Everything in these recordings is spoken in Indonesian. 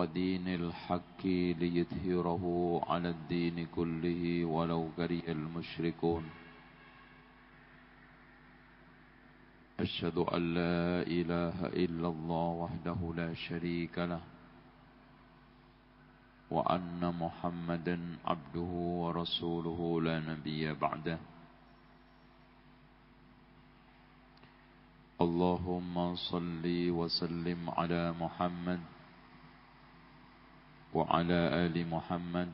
ودين الحق ليظهره على الدين كله ولو كره المشركون. أشهد أن لا إله إلا الله وحده لا شريك له وأن محمدا عبده ورسوله لا نبي بعده. اللهم صل وسلم على محمد وعلى آل محمد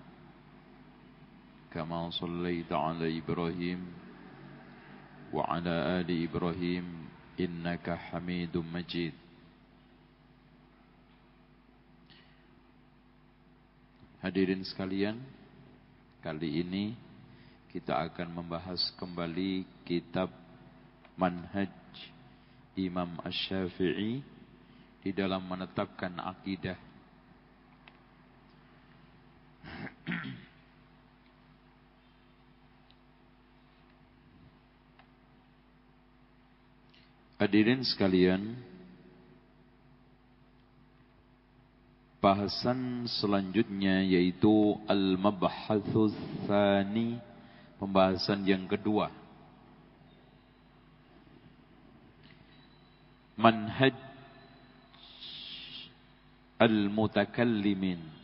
كما صليت على إبراهيم وعلى آل إبراهيم إنك حميد مجيد Hadirin sekalian, kali ini kita akan membahas kembali kitab Manhaj Imam Ash-Syafi'i di dalam menetapkan akidah. Hadirin sekalian, Bahasan selanjutnya yaitu Al-Mabhatsus Tsani, pembahasan yang kedua. Manhaj Al-Mutakallimin.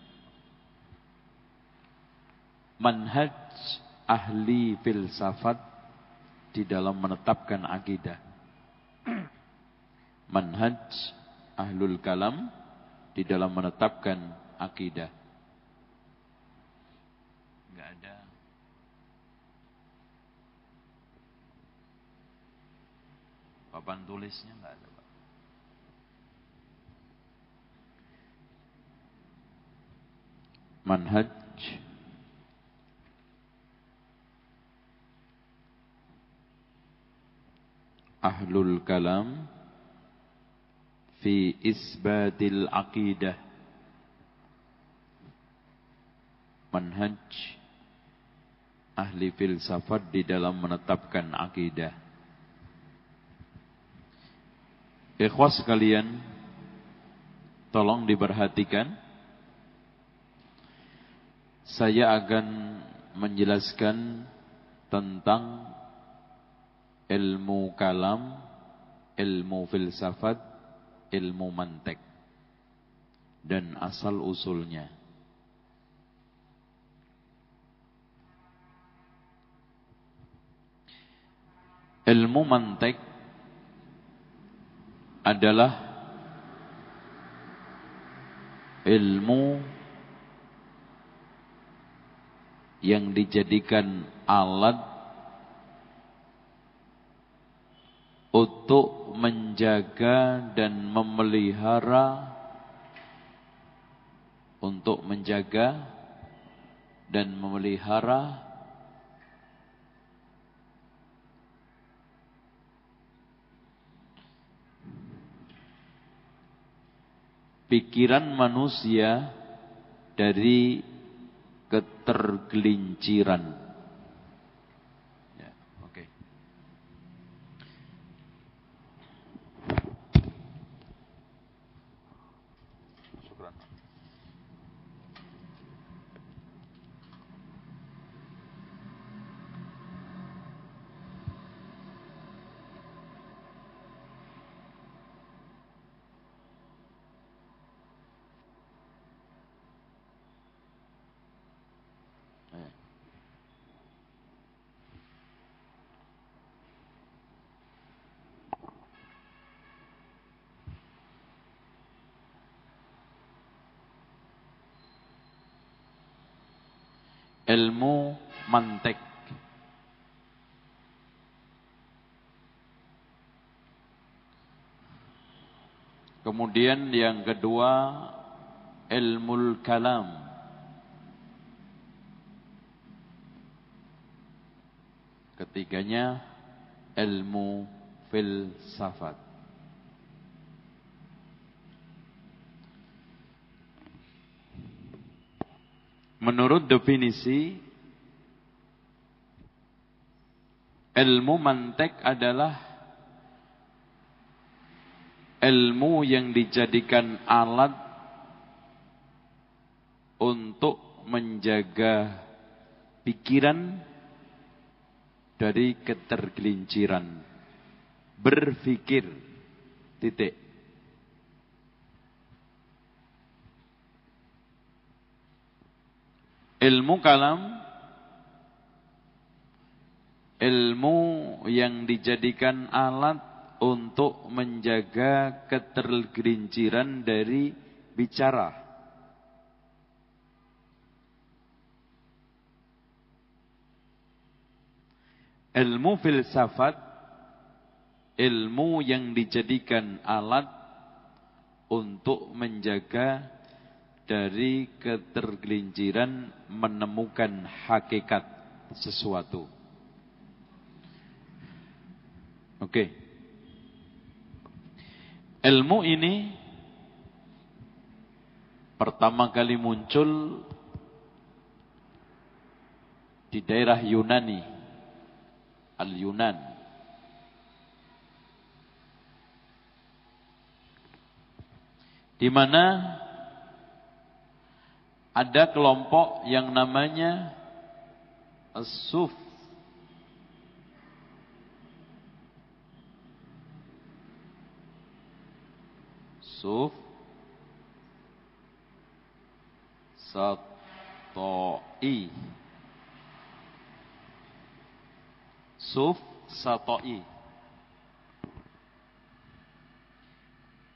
Manhaj ahli filsafat di dalam menetapkan akidah. Manhaj ahlul kalam di dalam menetapkan akidah. Enggak ada. Papan tulisnya enggak ada, Pak. Manhaj Ahlul Kalam fi isbatil aqidah. Manhaj ahli filsafat di dalam menetapkan akidah ikhwas sekalian tolong diperhatikan. Saya akan menjelaskan tentang ilmu kalam ilmu filsafat ilmu mantek dan asal usulnya. Ilmu mantek adalah ilmu yang dijadikan alat untuk menjaga dan memelihara untuk menjaga dan memelihara pikiran manusia dari ketergelinciran ilmu mantek. Kemudian yang kedua ilmu kalam. Ketiganya ilmu filsafat. Menurut definisi ilmu mantek adalah ilmu yang dijadikan alat untuk menjaga pikiran dari ketergelinciran. Berpikir. Titik. Ilmu kalam ilmu yang dijadikan alat untuk menjaga ketergelinciran dari bicara. Ilmu filsafat, ilmu yang dijadikan alat untuk menjaga dari ketergelinciran menemukan hakikat sesuatu. Oke. Ilmu ini pertama kali muncul di daerah Yunani Al-Yunan. Di mana ada kelompok yang namanya As-Suf. Suf Satoi Suf Satoi.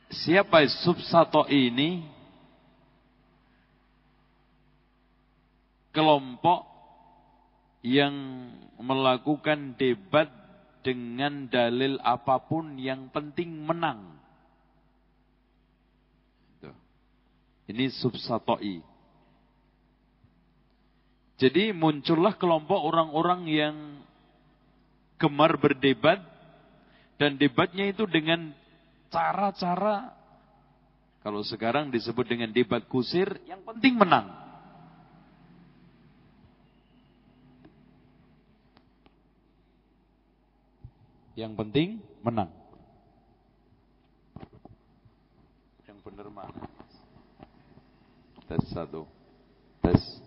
Siapa Suf Satoi ini? Kelompok yang melakukan debat dengan dalil apa pun yang penting menang. Ini subsatoi. Jadi muncullah kelompok orang-orang yang gemar berdebat dan debatnya itu dengan cara-cara kalau sekarang disebut dengan debat kusir yang penting menang. Yang penting menang. Yang benar mana? Tes satu. Tes.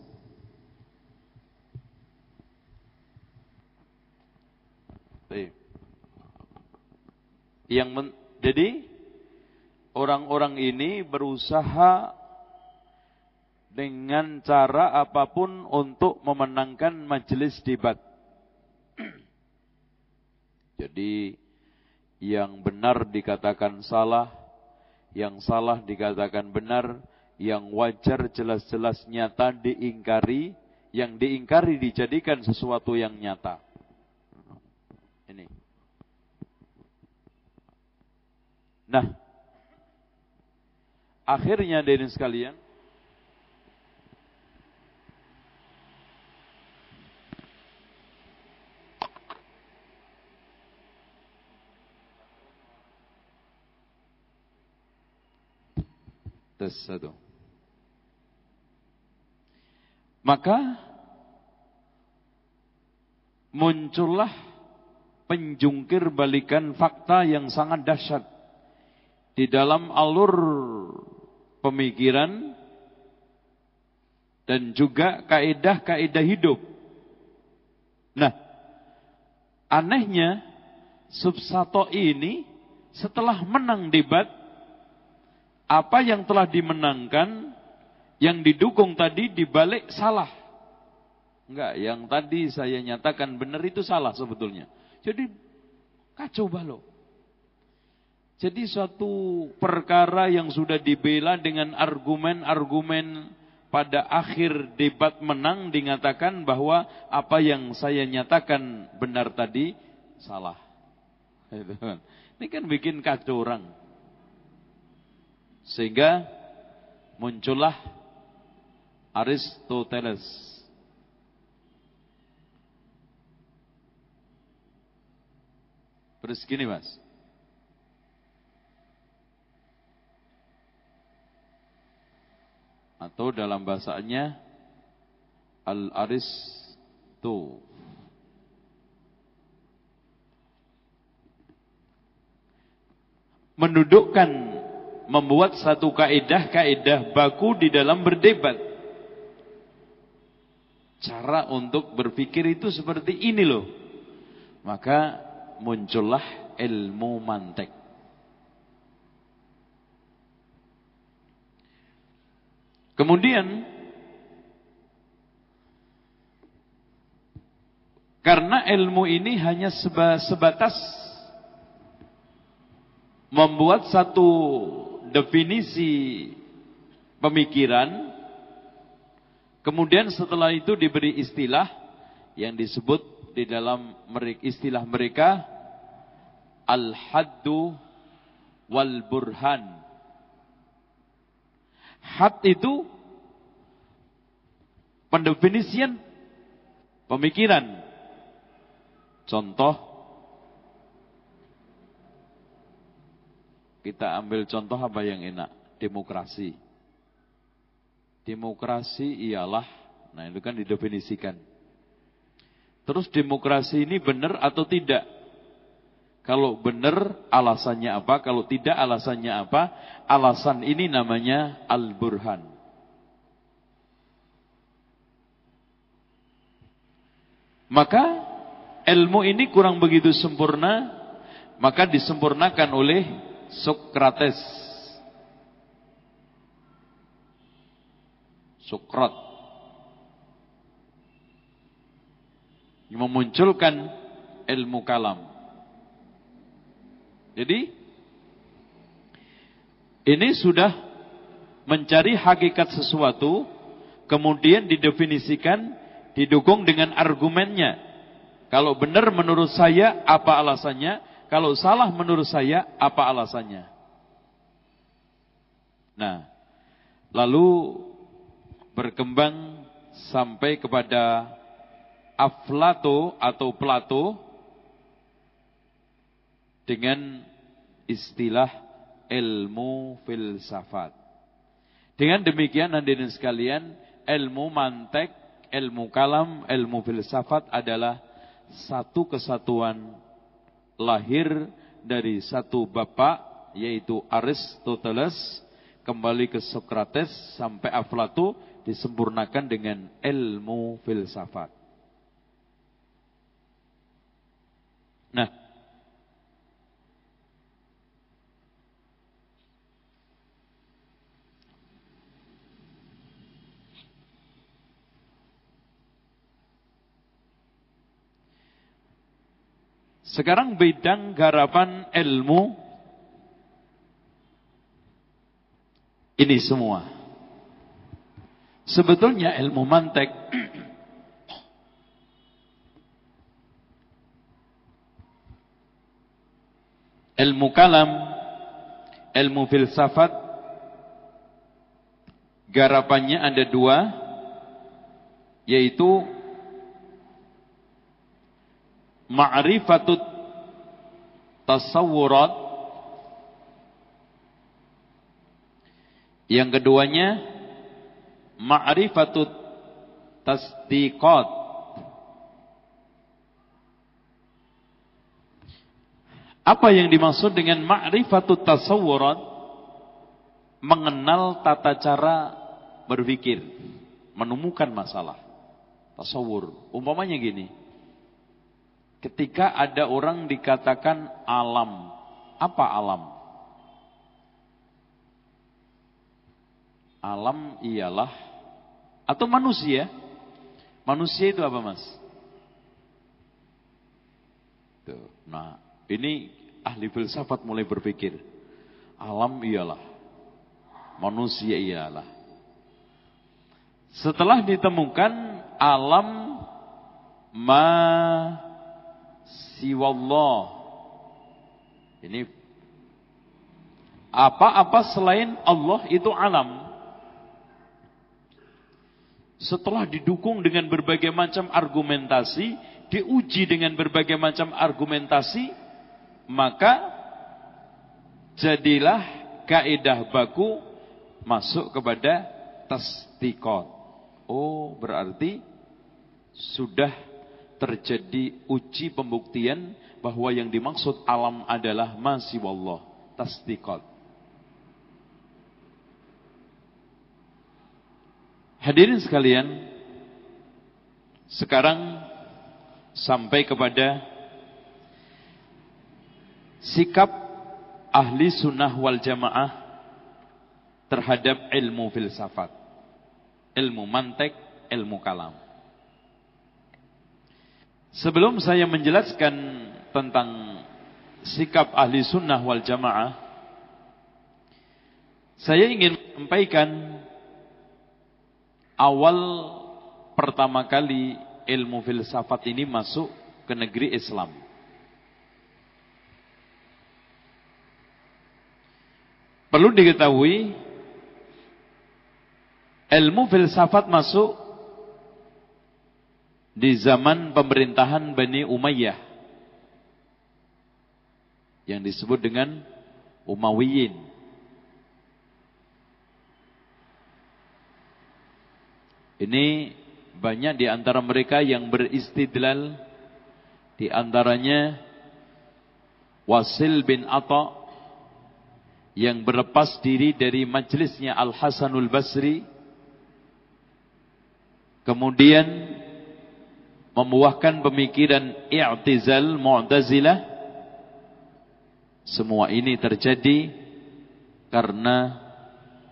Yang men, jadi orang-orang ini berusaha dengan cara apa pun untuk memenangkan majelis debat. Jadi yang benar dikatakan salah, yang salah dikatakan benar, yang wajar jelas-jelas nyata diingkari, yang diingkari dijadikan sesuatu yang nyata. Ini. Nah, akhirnya dari sekalian, satu. Maka muncullah penjungkir balikan fakta yang sangat dahsyat di dalam alur pemikiran dan juga kaidah-kaidah hidup. Nah, anehnya Subsato ini setelah menang debat apa yang telah dimenangkan yang didukung tadi dibalik salah. Enggak, yang tadi saya nyatakan benar itu salah sebetulnya. Jadi kacau balau. Jadi suatu perkara yang sudah dibela dengan argumen-argumen pada akhir debat menang dikatakan bahwa apa yang saya nyatakan benar tadi salah. Ini kan bikin kacau orang. Sehingga muncullah Aristoteles. Terus gini mas. atau dalam bahasanya al-aristo mendudukkan membuat satu kaidah-kaidah baku di dalam berdebat Cara untuk berpikir itu seperti ini loh. Maka muncullah ilmu mantek. Kemudian karena ilmu ini hanya sebatas membuat satu definisi pemikiran kemudian setelah itu diberi istilah yang disebut di dalam istilah mereka al-haddu wal burhan Had itu pendefinisian pemikiran. Contoh kita ambil contoh apa yang enak? Demokrasi. Demokrasi ialah nah itu kan didefinisikan. Terus demokrasi ini benar atau tidak? Kalau benar alasannya apa, kalau tidak alasannya apa? Alasan ini namanya al-burhan. Maka ilmu ini kurang begitu sempurna, maka disempurnakan oleh Sokrates. Sokrat. Memunculkan ilmu kalam. Jadi ini sudah mencari hakikat sesuatu, kemudian didefinisikan, didukung dengan argumennya. Kalau benar menurut saya, apa alasannya? Kalau salah menurut saya, apa alasannya? Nah, lalu berkembang sampai kepada Aflato atau Plato dengan istilah ilmu filsafat. Dengan demikian hadirin sekalian, ilmu mantek, ilmu kalam, ilmu filsafat adalah satu kesatuan lahir dari satu bapak yaitu Aristoteles kembali ke Socrates sampai Aflato disempurnakan dengan ilmu filsafat. Nah, Sekarang bidang garapan ilmu ini semua. Sebetulnya ilmu mantek ilmu kalam, ilmu filsafat garapannya ada dua yaitu ma'rifatut tasawurat yang keduanya ma'rifatut tasdiqat. Apa yang dimaksud dengan ma'rifatut tasawurat mengenal tata cara berpikir menemukan masalah. Tasawur umpamanya gini Ketika ada orang dikatakan alam, apa alam? Alam ialah atau manusia. Manusia itu apa, Mas? Tuh. Nah, ini ahli filsafat mulai berpikir. Alam ialah manusia ialah. Setelah ditemukan alam ma siwallah. Ini apa-apa selain Allah itu alam. Setelah didukung dengan berbagai macam argumentasi, diuji dengan berbagai macam argumentasi, maka jadilah kaidah baku masuk kepada tasdikot. Oh, berarti sudah terjadi uji pembuktian bahwa yang dimaksud alam adalah masih wallah tasdiqat. Hadirin sekalian, Sekarang sampai kepada sikap ahli sunnah wal jamaah terhadap ilmu filsafat, ilmu mantek, ilmu kalam. Sebelum saya menjelaskan tentang sikap ahli sunnah wal jamaah, saya ingin menyampaikan awal pertama kali ilmu filsafat ini masuk ke negeri Islam. Perlu diketahui ilmu filsafat masuk di zaman pemerintahan Bani Umayyah yang disebut dengan Umayyin. Ini banyak di antara mereka yang beristidlal di antaranya Wasil bin Atta yang berlepas diri dari majlisnya Al Hasanul Basri kemudian membuahkan pemikiran i'tizal mu'tazilah semua ini terjadi karena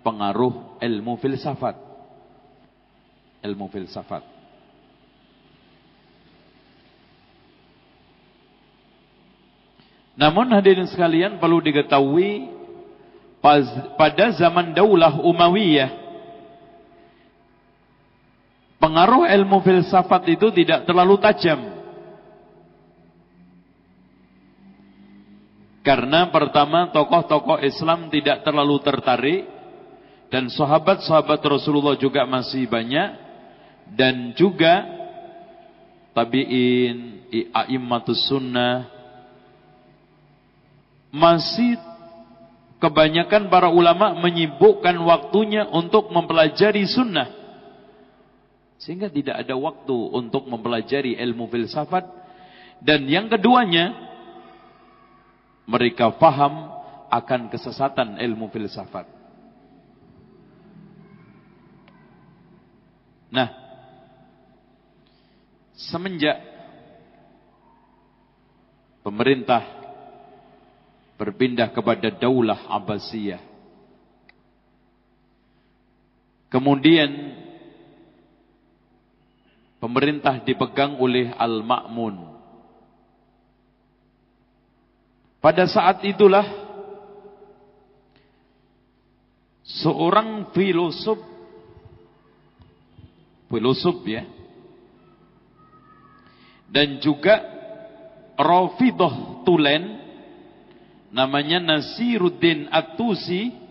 pengaruh ilmu filsafat ilmu filsafat. Namun hadirin sekalian perlu diketahui pada zaman Daulah Umayyah pengaruh ilmu filsafat itu tidak terlalu tajam. Karena pertama tokoh-tokoh Islam tidak terlalu tertarik dan sahabat-sahabat Rasulullah juga masih banyak dan juga tabi'in, a'immatus sunnah masih kebanyakan para ulama menyibukkan waktunya untuk mempelajari sunnah sehingga tidak ada waktu untuk mempelajari ilmu filsafat dan yang keduanya mereka faham akan kesesatan ilmu filsafat nah semenjak pemerintah berpindah kepada daulah Abbasiyah. Kemudian pemerintah dipegang oleh Al-Ma'mun. Pada saat itulah seorang filosof filosof ya dan juga Rafidah Tulen namanya Nasiruddin At-Tusi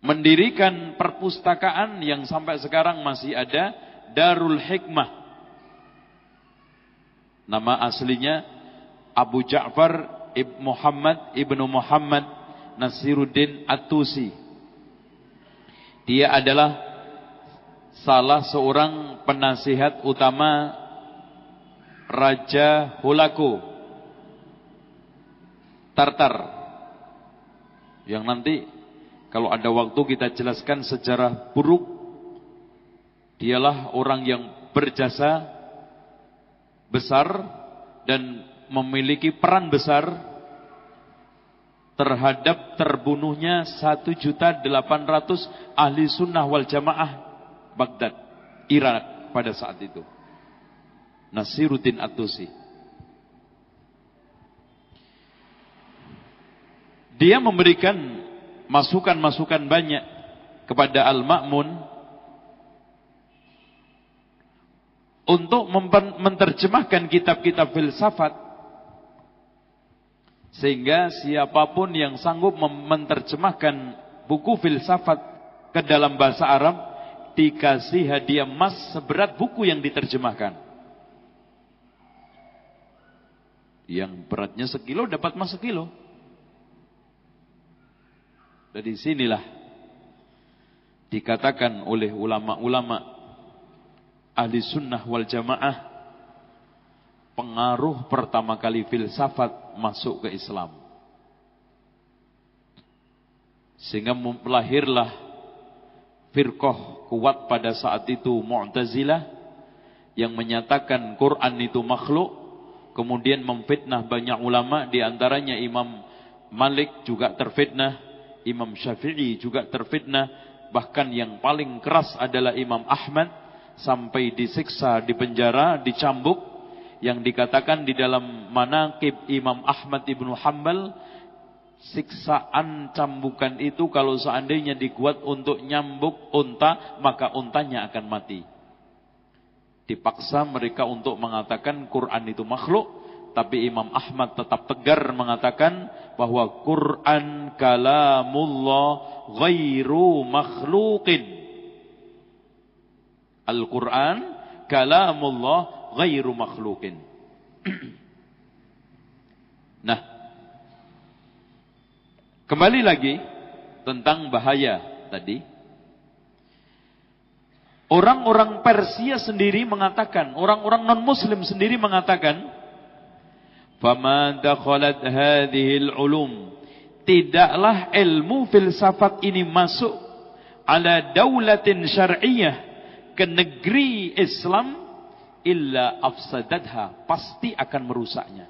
mendirikan perpustakaan yang sampai sekarang masih ada Darul Hikmah. Nama aslinya Abu Ja'far Ibn Muhammad Ibnu Muhammad Nasiruddin At-Tusi. Dia adalah salah seorang penasihat utama Raja Hulaku. Tartar. Yang nanti kalau ada waktu kita jelaskan sejarah buruk dialah orang yang berjasa besar dan memiliki peran besar terhadap terbunuhnya 1.800 ahli sunnah wal jamaah Baghdad, Irak pada saat itu. Nasiruddin At-Tusi. Dia memberikan masukan-masukan banyak kepada Al-Ma'mun untuk menerjemahkan kitab-kitab filsafat sehingga siapa pun yang sanggup menerjemahkan buku filsafat ke dalam bahasa Arab dikasih hadiah emas seberat buku yang diterjemahkan. Yang beratnya sekilo dapat emas sekilo. Dari sinilah dikatakan oleh ulama-ulama ahli sunnah wal jamaah pengaruh pertama kali filsafat masuk ke Islam. Sehingga lahirlah firqah kuat pada saat itu Mu'tazilah yang menyatakan Quran itu makhluk, kemudian memfitnah banyak ulama di antaranya Imam Malik juga terfitnah, Imam Syafi'i juga terfitnah, bahkan yang paling keras adalah Imam Ahmad. Sampai disiksa, di penjara, dicambuk. Yang dikatakan di dalam manaqib Imam Ahmad Ibnu Hanbal siksaan cambukan itu kalau seandainya dikuat untuk nyambuk unta maka untanya akan mati. Dipaksa mereka untuk mengatakan Quran itu makhluk tapi Imam Ahmad tetap tegar mengatakan bahwa Quran kalamullah ghairu makhluqin. Al-Quran kalamullah ghairu makhluqin. nah, kembali lagi tentang bahaya tadi. Orang-orang Persia sendiri mengatakan, orang-orang non-muslim sendiri mengatakan, Fama dakhalat hadhil ulum. Tidaklah ilmu filsafat ini masuk ala daulatin syar'iyah ke negeri Islam illa afsadatha pasti akan merusaknya.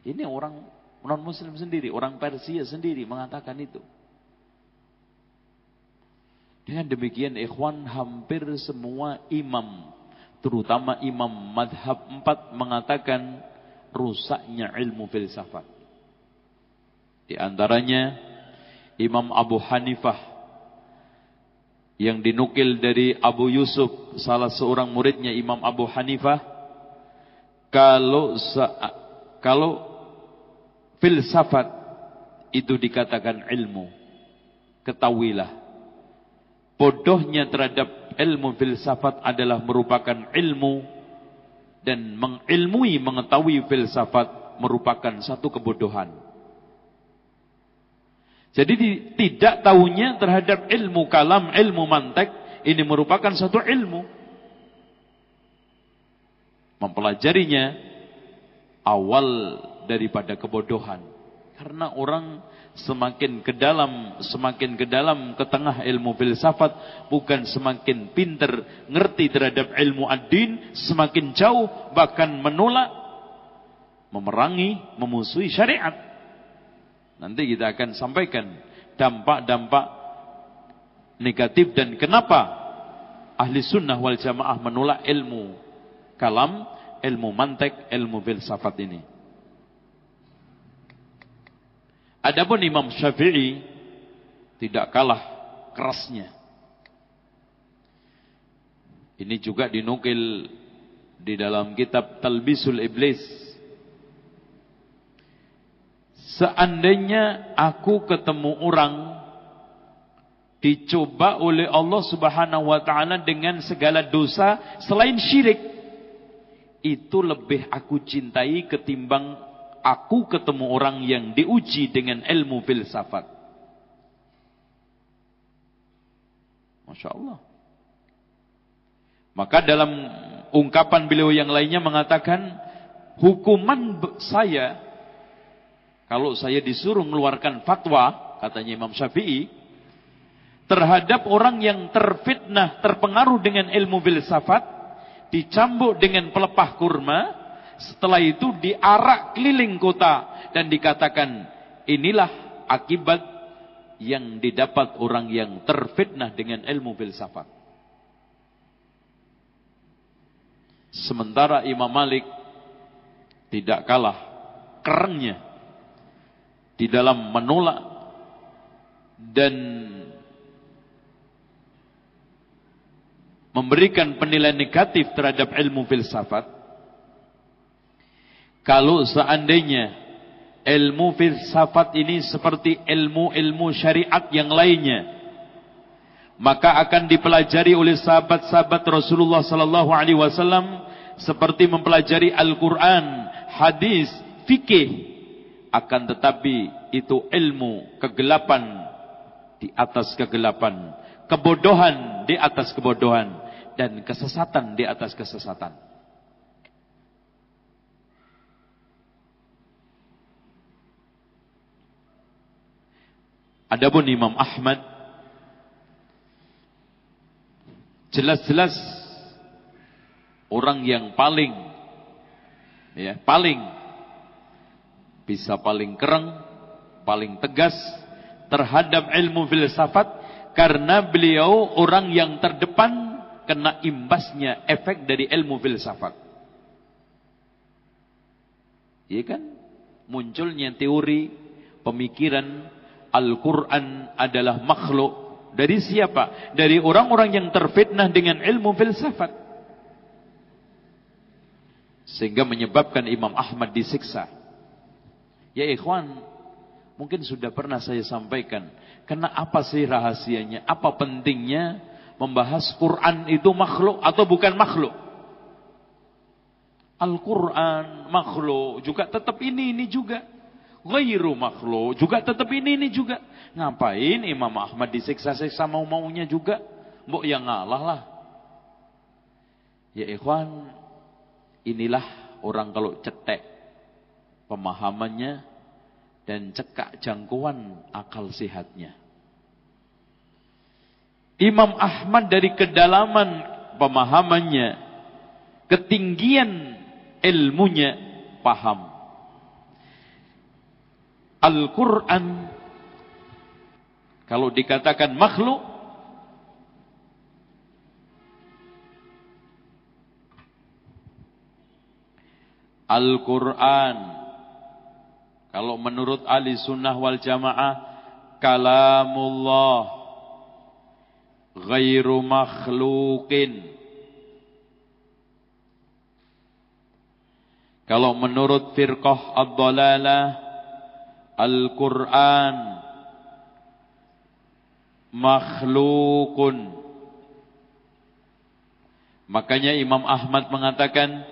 Ini orang non muslim sendiri, orang Persia sendiri mengatakan itu. Dengan demikian ikhwan hampir semua imam terutama imam madhab empat mengatakan rusaknya ilmu filsafat. Di antaranya Imam Abu Hanifah yang dinukil dari Abu Yusuf, salah seorang muridnya Imam Abu Hanifah, kalau kalau filsafat itu dikatakan ilmu, ketahuilah bodohnya terhadap ilmu filsafat adalah merupakan ilmu dan mengilmui mengetahui filsafat merupakan satu kebodohan. Jadi tidak tahunya terhadap ilmu kalam, ilmu mantek ini merupakan satu ilmu. Mempelajarinya awal daripada kebodohan. Karena orang semakin ke dalam, semakin ke dalam ke tengah ilmu filsafat, bukan semakin pinter ngerti terhadap ilmu ad-din, semakin jauh bahkan menolak, memerangi, memusuhi syariat. Nanti kita akan sampaikan dampak-dampak negatif dan kenapa ahli sunnah wal jamaah menolak ilmu kalam, ilmu mantek, ilmu filsafat ini. Adapun Imam Syafi'i tidak kalah kerasnya. Ini juga dinukil di dalam kitab Talbisul Iblis. Seandainya aku ketemu orang dicoba oleh Allah Subhanahu wa taala dengan segala dosa selain syirik, itu lebih aku cintai ketimbang aku ketemu orang yang diuji dengan ilmu filsafat. Masya Allah. Maka dalam ungkapan beliau yang lainnya mengatakan, hukuman saya, kalau saya disuruh mengeluarkan fatwa, katanya Imam Syafi'i, terhadap orang yang terfitnah, terpengaruh dengan ilmu filsafat, dicambuk dengan pelepah kurma, setelah itu diarak keliling kota dan dikatakan inilah akibat yang didapat orang yang terfitnah dengan ilmu filsafat. Sementara Imam Malik tidak kalah kerennya di dalam menolak dan memberikan penilaian negatif terhadap ilmu filsafat kalau seandainya ilmu filsafat ini seperti ilmu-ilmu syariat yang lainnya, maka akan dipelajari oleh sahabat-sahabat Rasulullah sallallahu alaihi wasallam seperti mempelajari Al-Qur'an, hadis, fikih. Akan tetapi itu ilmu kegelapan di atas kegelapan, kebodohan di atas kebodohan dan kesesatan di atas kesesatan. Adapun Imam Ahmad jelas-jelas orang yang paling ya, paling bisa paling kereng, paling tegas terhadap ilmu filsafat karena beliau orang yang terdepan kena imbasnya efek dari ilmu filsafat. Iya kan? Munculnya teori pemikiran Al-Quran adalah makhluk. Dari siapa? Dari orang-orang yang terfitnah dengan ilmu filsafat. Sehingga menyebabkan Imam Ahmad disiksa. Ya ikhwan, mungkin sudah pernah saya sampaikan. Karena apa sih rahasianya? Apa pentingnya membahas Quran itu makhluk atau bukan makhluk? Al-Quran makhluk juga tetap ini ini juga. Ghairu makhluk juga tetap ini ini juga. Ngapain Imam Ahmad disiksa-siksa mau-maunya juga? Mbok yang ngalah lah. Ya ikhwan, inilah orang kalau cetek pemahamannya dan cekak jangkauan akal sehatnya. Imam Ahmad dari kedalaman pemahamannya, ketinggian ilmunya, paham. Al-Quran, kalau dikatakan makhluk, Al-Quran, kalau menurut ahli sunnah wal jamaah, kalamullah, ghairu makhlukin. Kalau menurut firqah ad-dalalah Al-Quran makhlukun. Makanya Imam Ahmad mengatakan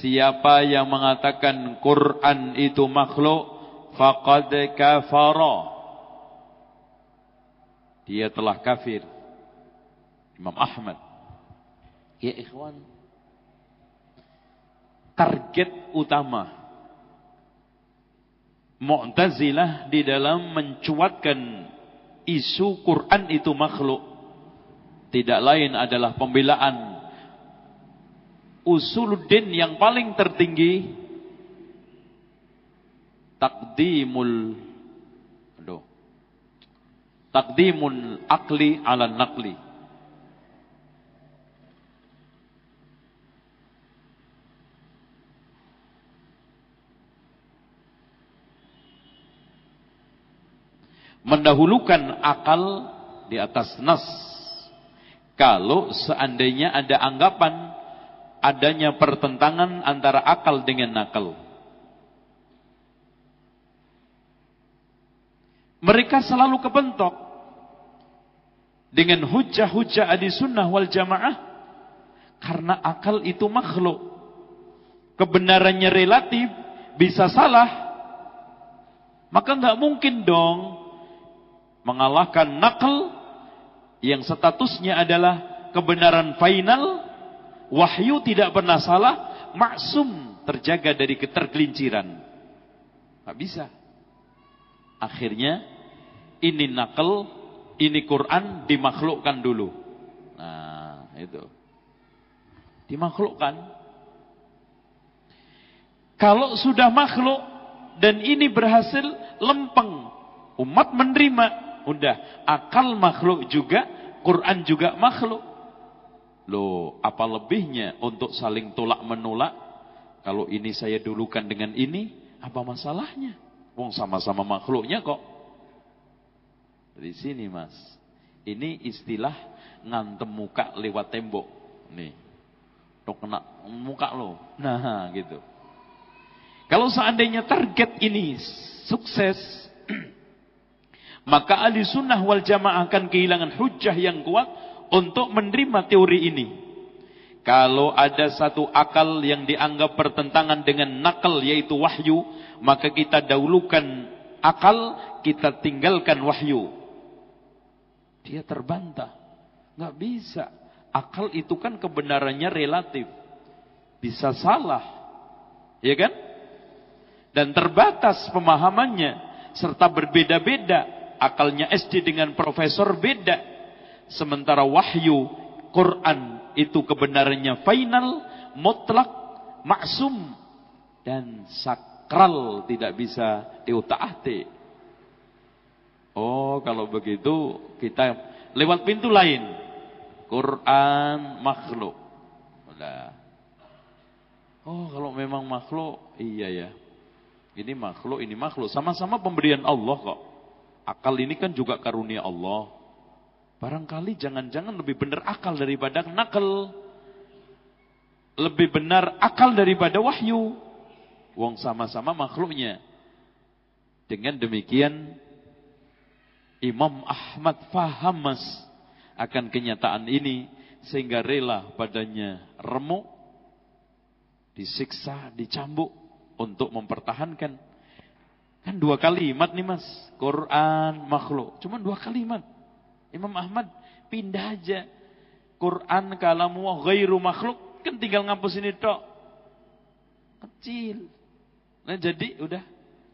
siapa yang mengatakan Quran itu makhluk faqad kafara. Dia telah kafir. Imam Ahmad. Ya ikhwan. Target utama Mu'tazilah di dalam mencuatkan isu Quran itu makhluk. Tidak lain adalah pembelaan. Usuluddin yang paling tertinggi takdimul aduh takdimul akli ala nakli mendahulukan akal di atas nas. Kalau seandainya ada anggapan adanya pertentangan antara akal dengan nakal. Mereka selalu kebentok dengan hujah-hujah adi sunnah wal jamaah karena akal itu makhluk. Kebenarannya relatif bisa salah. Maka nggak mungkin dong mengalahkan nakal yang statusnya adalah kebenaran final, wahyu tidak pernah salah, maksum terjaga dari ketergelinciran. Tak bisa. Akhirnya ini nakal, ini Quran dimakhlukkan dulu. Nah, itu. Dimakhlukkan. Kalau sudah makhluk dan ini berhasil lempeng, umat menerima Udah, akal makhluk juga, Quran juga makhluk. Loh, apa lebihnya untuk saling tolak menolak? Kalau ini saya dulukan dengan ini, apa masalahnya? Wong sama-sama makhluknya kok. Dari sini mas. Ini istilah ngantem muka lewat tembok. Nih. Tok kena muka lo. Nah gitu. Kalau seandainya target ini sukses, maka ahli sunnah wal jamaah akan kehilangan hujah yang kuat untuk menerima teori ini. Kalau ada satu akal yang dianggap bertentangan dengan nakal yaitu wahyu, maka kita dahulukan akal, kita tinggalkan wahyu. Dia terbantah. Nggak bisa. Akal itu kan kebenarannya relatif. Bisa salah. Ya kan? Dan terbatas pemahamannya. Serta berbeda-beda akalnya SD dengan profesor beda. Sementara wahyu Quran itu kebenarannya final, mutlak, maksum dan sakral tidak bisa diutak-atik. Oh, kalau begitu kita lewat pintu lain. Quran makhluk. Udah. Oh, kalau memang makhluk, iya ya. Ini makhluk, ini makhluk. Sama-sama pemberian Allah kok. Akal ini kan juga karunia Allah. Barangkali jangan-jangan lebih benar akal daripada nakal. Lebih benar akal daripada wahyu. Wong sama-sama makhluknya. Dengan demikian Imam Ahmad faham mas akan kenyataan ini sehingga rela badannya remuk disiksa, dicambuk untuk mempertahankan. Kan dua kalimat nih mas, Quran, makhluk. Cuma dua kalimat. Imam Ahmad pindah aja. Quran kalamu ghairu makhluk. Kan tinggal ngapus ini tok. Kecil. Nah jadi udah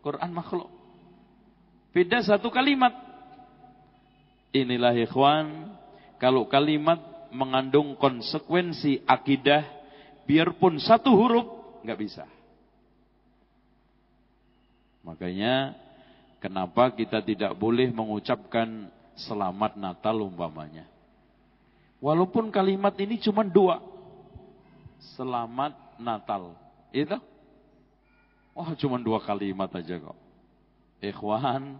Quran makhluk. Beda satu kalimat. Inilah ikhwan. Kalau kalimat mengandung konsekuensi akidah biarpun satu huruf nggak bisa. Makanya kenapa kita tidak boleh mengucapkan selamat Natal umpamanya. Walaupun kalimat ini cuma dua. Selamat Natal. Itu? Wah cuma dua kalimat aja kok. Ikhwan,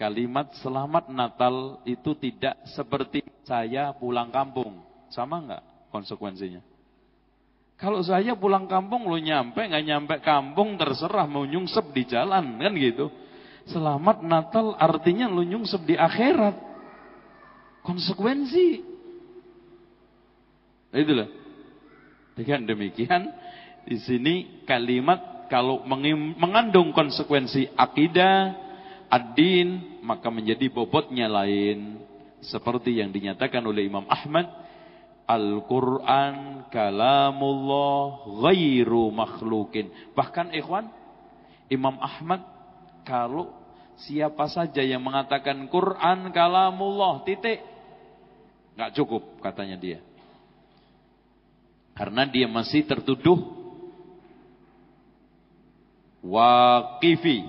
kalimat selamat Natal itu tidak seperti saya pulang kampung. Sama nggak konsekuensinya? Kalau saya pulang kampung lo nyampe nggak nyampe kampung terserah mau nyungsep di jalan kan gitu. Selamat Natal artinya lo nyungsep di akhirat. Konsekuensi. Itulah. Dengan demikian di sini kalimat kalau mengandung konsekuensi akidah, ad-din, maka menjadi bobotnya lain. Seperti yang dinyatakan oleh Imam Ahmad Al-Quran kalamullah ghairu makhlukin. Bahkan ikhwan, Imam Ahmad kalau siapa saja yang mengatakan Quran kalamullah titik. nggak cukup katanya dia. Karena dia masih tertuduh waqifi.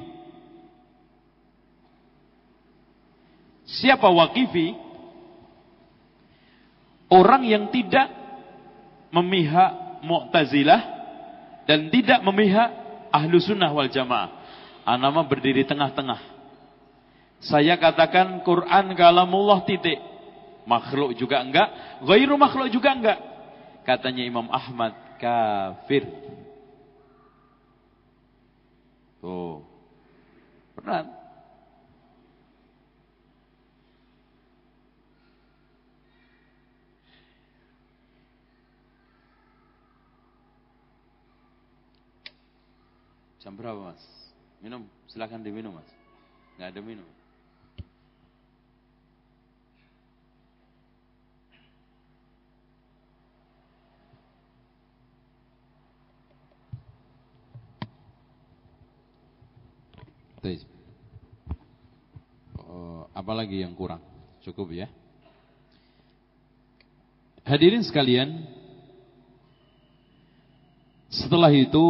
Siapa waqifi? Orang yang tidak memihak Mu'tazilah dan tidak memihak Ahlu Sunnah wal Jamaah. Anama berdiri tengah-tengah. Saya katakan Quran kalamullah titik. Makhluk juga enggak, ghairu makhluk juga enggak. Katanya Imam Ahmad kafir. Tuh. Berat. Jam berapa mas? Minum, silahkan diminum mas. Nggak ada minum. Baik. Uh, apalagi yang kurang? Cukup ya. Hadirin sekalian, setelah itu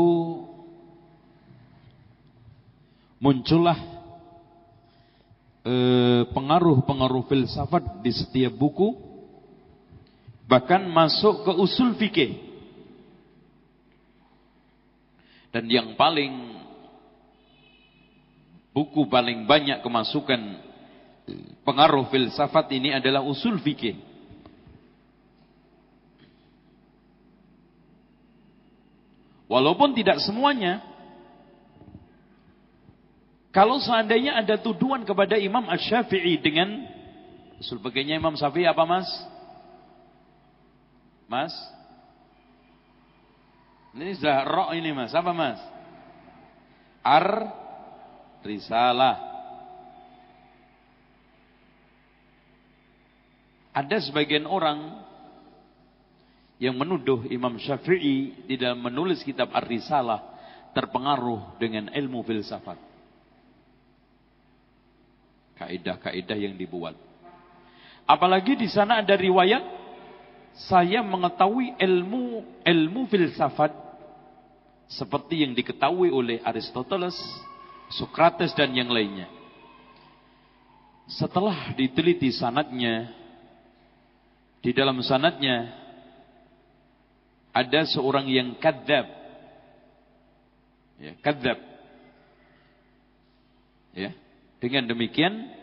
muncullah eh, pengaruh-pengaruh filsafat di setiap buku bahkan masuk ke usul fikih. Dan yang paling buku paling banyak kemasukan pengaruh filsafat ini adalah usul fikih. Walaupun tidak semuanya kalau seandainya ada tuduhan kepada Imam Ash-Syafi'i dengan begini Imam Syafi'i apa Mas? Mas? Ini sudah roh ini Mas, apa Mas? Ar Risalah. Ada sebagian orang yang menuduh Imam Syafi'i di dalam menulis kitab Ar-Risalah terpengaruh dengan ilmu filsafat. Kaidah-kaidah yang dibuat. Apalagi di sana ada riwayat saya mengetahui ilmu ilmu filsafat seperti yang diketahui oleh Aristoteles, Socrates dan yang lainnya. Setelah diteliti sanatnya, di dalam sanatnya ada seorang yang kadzab. Ya, kadzab. Ya. Dengan demikian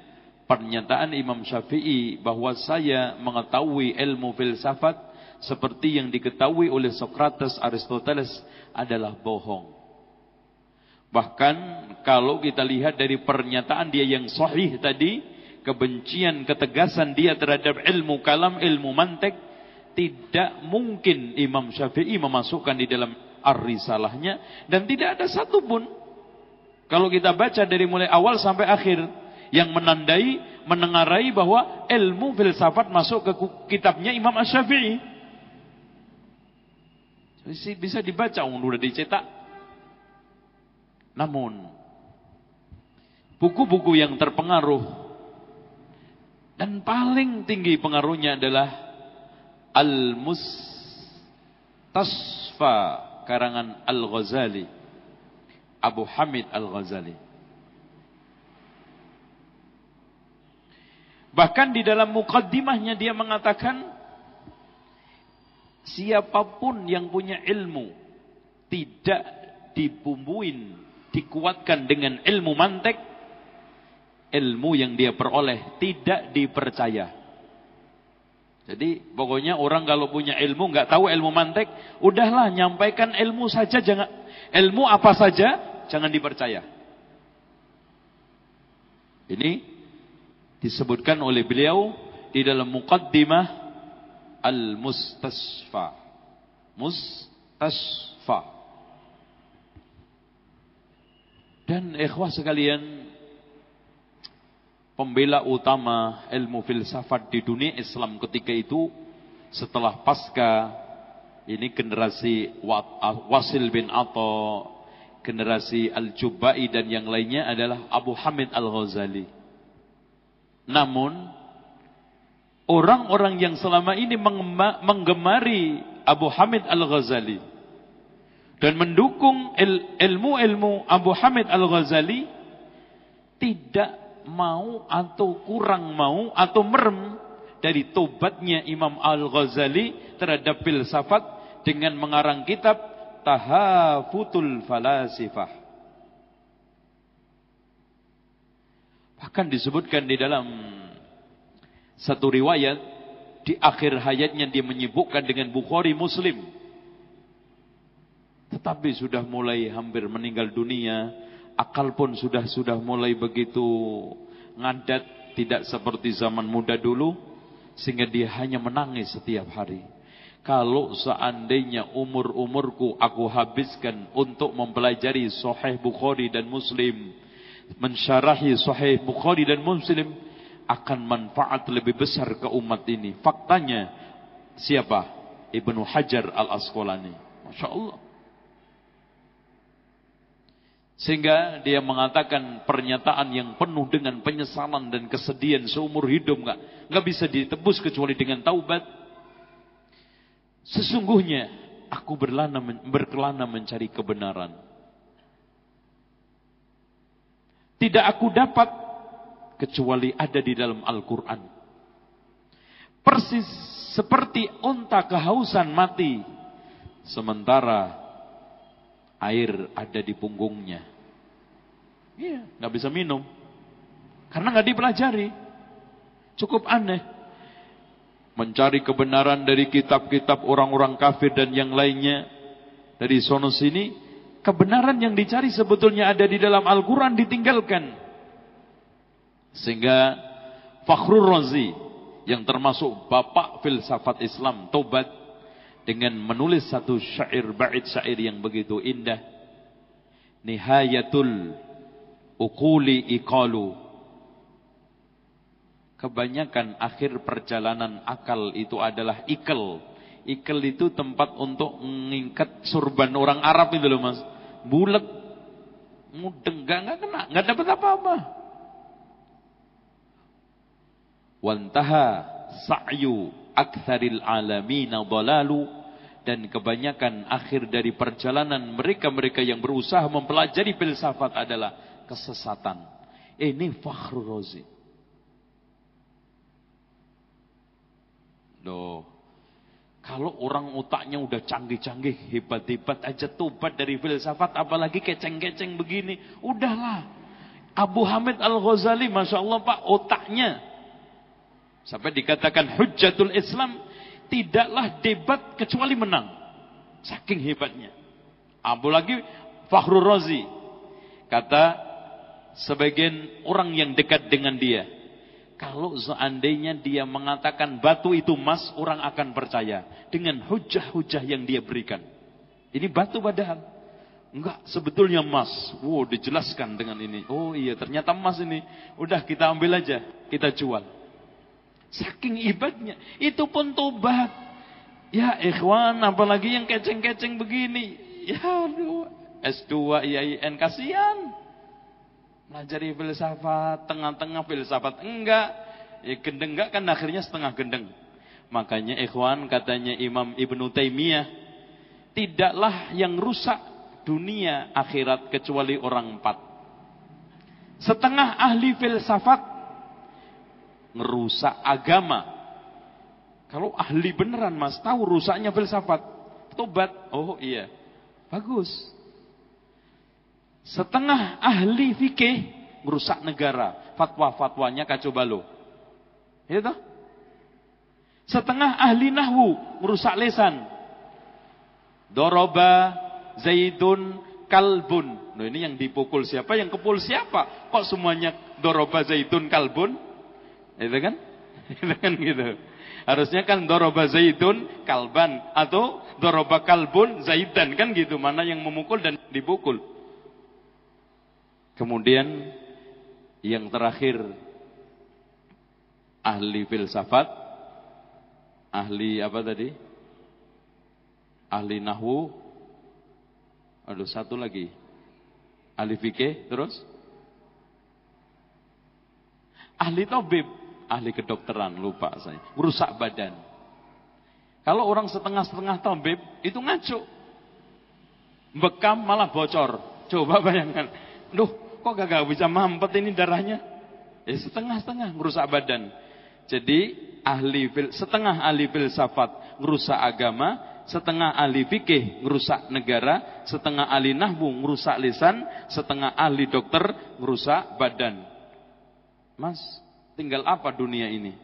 pernyataan Imam Syafi'i bahwa saya mengetahui ilmu filsafat seperti yang diketahui oleh Socrates, Aristoteles adalah bohong. Bahkan kalau kita lihat dari pernyataan dia yang sahih tadi, kebencian, ketegasan dia terhadap ilmu kalam, ilmu mantek, tidak mungkin Imam Syafi'i memasukkan di dalam ar-risalahnya dan tidak ada satupun kalau kita baca dari mulai awal sampai akhir yang menandai, menengarai bahwa ilmu filsafat masuk ke kitabnya Imam Ash-Syafi'i. Bisa dibaca, sudah dicetak. Namun, buku-buku yang terpengaruh dan paling tinggi pengaruhnya adalah Al-Mustasfa karangan Al-Ghazali. Abu Hamid Al-Ghazali. Bahkan di dalam mukaddimahnya dia mengatakan siapa pun yang punya ilmu tidak dibumbuin, dikuatkan dengan ilmu mantek, ilmu yang dia peroleh tidak dipercaya. Jadi pokoknya orang kalau punya ilmu nggak tahu ilmu mantek, udahlah nyampaikan ilmu saja jangan ilmu apa saja jangan dipercaya. Ini disebutkan oleh beliau di dalam muqaddimah Al-Mustasfa. Mustasfa. Dan ikhwah sekalian, pembela utama ilmu filsafat di dunia Islam ketika itu setelah pasca ini generasi Wasil bin Atta, generasi Al-Jubai dan yang lainnya adalah Abu Hamid Al-Ghazali. Namun orang-orang yang selama ini menggemari Abu Hamid Al-Ghazali dan mendukung ilmu-ilmu Abu Hamid Al-Ghazali tidak mau atau kurang mau atau merem dari tobatnya Imam Al-Ghazali terhadap filsafat dengan mengarang kitab Tahafutul Falasifah. Bahkan disebutkan di dalam satu riwayat di akhir hayatnya dia menyibukkan dengan Bukhari Muslim. Tetapi sudah mulai hampir meninggal dunia, akal pun sudah sudah mulai begitu ngadat, tidak seperti zaman muda dulu, sehingga dia hanya menangis setiap hari. Kalau seandainya umur-umurku aku habiskan untuk mempelajari Sahih Bukhari dan Muslim, mensyarahi Sahih Bukhari dan Muslim akan manfaat lebih besar ke umat ini. Faktanya siapa? Ibnu Hajar Al Asqalani. Masya Allah. Sehingga dia mengatakan pernyataan yang penuh dengan penyesalan dan kesedihan seumur hidup nggak nggak bisa ditebus kecuali dengan taubat. Sesungguhnya aku berlana berkelana mencari kebenaran. Tidak aku dapat kecuali ada di dalam Al-Quran. Persis seperti unta kehausan mati. Sementara air ada di punggungnya. Iya, nggak bisa minum. Karena nggak dipelajari. Cukup aneh. Mencari kebenaran dari kitab-kitab orang-orang kafir dan yang lainnya. Dari sono sini kebenaran yang dicari sebetulnya ada di dalam Al-Quran ditinggalkan. Sehingga Fakhrul Razi yang termasuk bapak filsafat Islam tobat dengan menulis satu syair bait syair yang begitu indah. Nihayatul ukuli iqalu. Kebanyakan akhir perjalanan akal itu adalah ikel. Ikel itu tempat untuk mengikat surban orang Arab itu loh mas bulat, mudeng, nggak nggak kena, nggak dapat apa-apa. wantaha sa'yu aktsaril alamina dhalalu dan kebanyakan akhir dari perjalanan mereka-mereka yang berusaha mempelajari filsafat adalah kesesatan. Ini Fakhrul Razi. Loh, kalau orang otaknya udah canggih-canggih, hebat-hebat aja tobat dari filsafat, apalagi keceng-keceng begini, udahlah. Abu Hamid Al-Ghazali, Masya Allah Pak, otaknya. Sampai dikatakan hujjatul Islam, tidaklah debat kecuali menang. Saking hebatnya. Abu lagi Fakhrul Razi. Kata sebagian orang yang dekat dengan dia. Kalau seandainya dia mengatakan batu itu emas, orang akan percaya. Dengan hujah-hujah yang dia berikan. Ini batu padahal. Enggak, sebetulnya emas. Wow, dijelaskan dengan ini. Oh iya, ternyata emas ini. Udah kita ambil aja, kita jual. Saking ibadnya. Itu pun tobat. Ya ikhwan, apalagi yang keceng-keceng begini. Ya aduh, S2 IAIN, kasihan. Pelajari filsafat, tengah-tengah filsafat. Enggak. Ya gendeng enggak kan akhirnya setengah gendeng. Makanya ikhwan katanya Imam Ibnu Taimiyah. Tidaklah yang rusak dunia akhirat kecuali orang empat. Setengah ahli filsafat ngerusak agama. Kalau ahli beneran mas, tahu rusaknya filsafat. Tobat, oh iya. Bagus. Setengah ahli fikih merusak negara. Fatwa-fatwanya kacau balau. Itu. Setengah ahli nahwu merusak lesan. Doroba Zaidun kalbun. Nah ini yang dipukul siapa? Yang kepul siapa? Kok semuanya doroba Zaidun kalbun? Itu kan? Itu kan gitu. Harusnya kan doroba Zaidun kalban atau doroba kalbun Zaidan kan gitu. Mana yang memukul dan dipukul. Kemudian yang terakhir ahli filsafat, ahli apa tadi? Ahli nahwu. Aduh, satu lagi. Ahli fikih, terus? Ahli tabib, ahli kedokteran, lupa saya. Merusak badan. Kalau orang setengah-setengah tabib, itu ngaco. Bekam malah bocor. Coba bayangkan. Duh, kok gak bisa mampet ini darahnya? Ya setengah-setengah merusak badan. Jadi ahli fil, setengah ahli filsafat merusak agama, setengah ahli fikih merusak negara, setengah ahli nahwu merusak lisan, setengah ahli dokter merusak badan. Mas, tinggal apa dunia ini?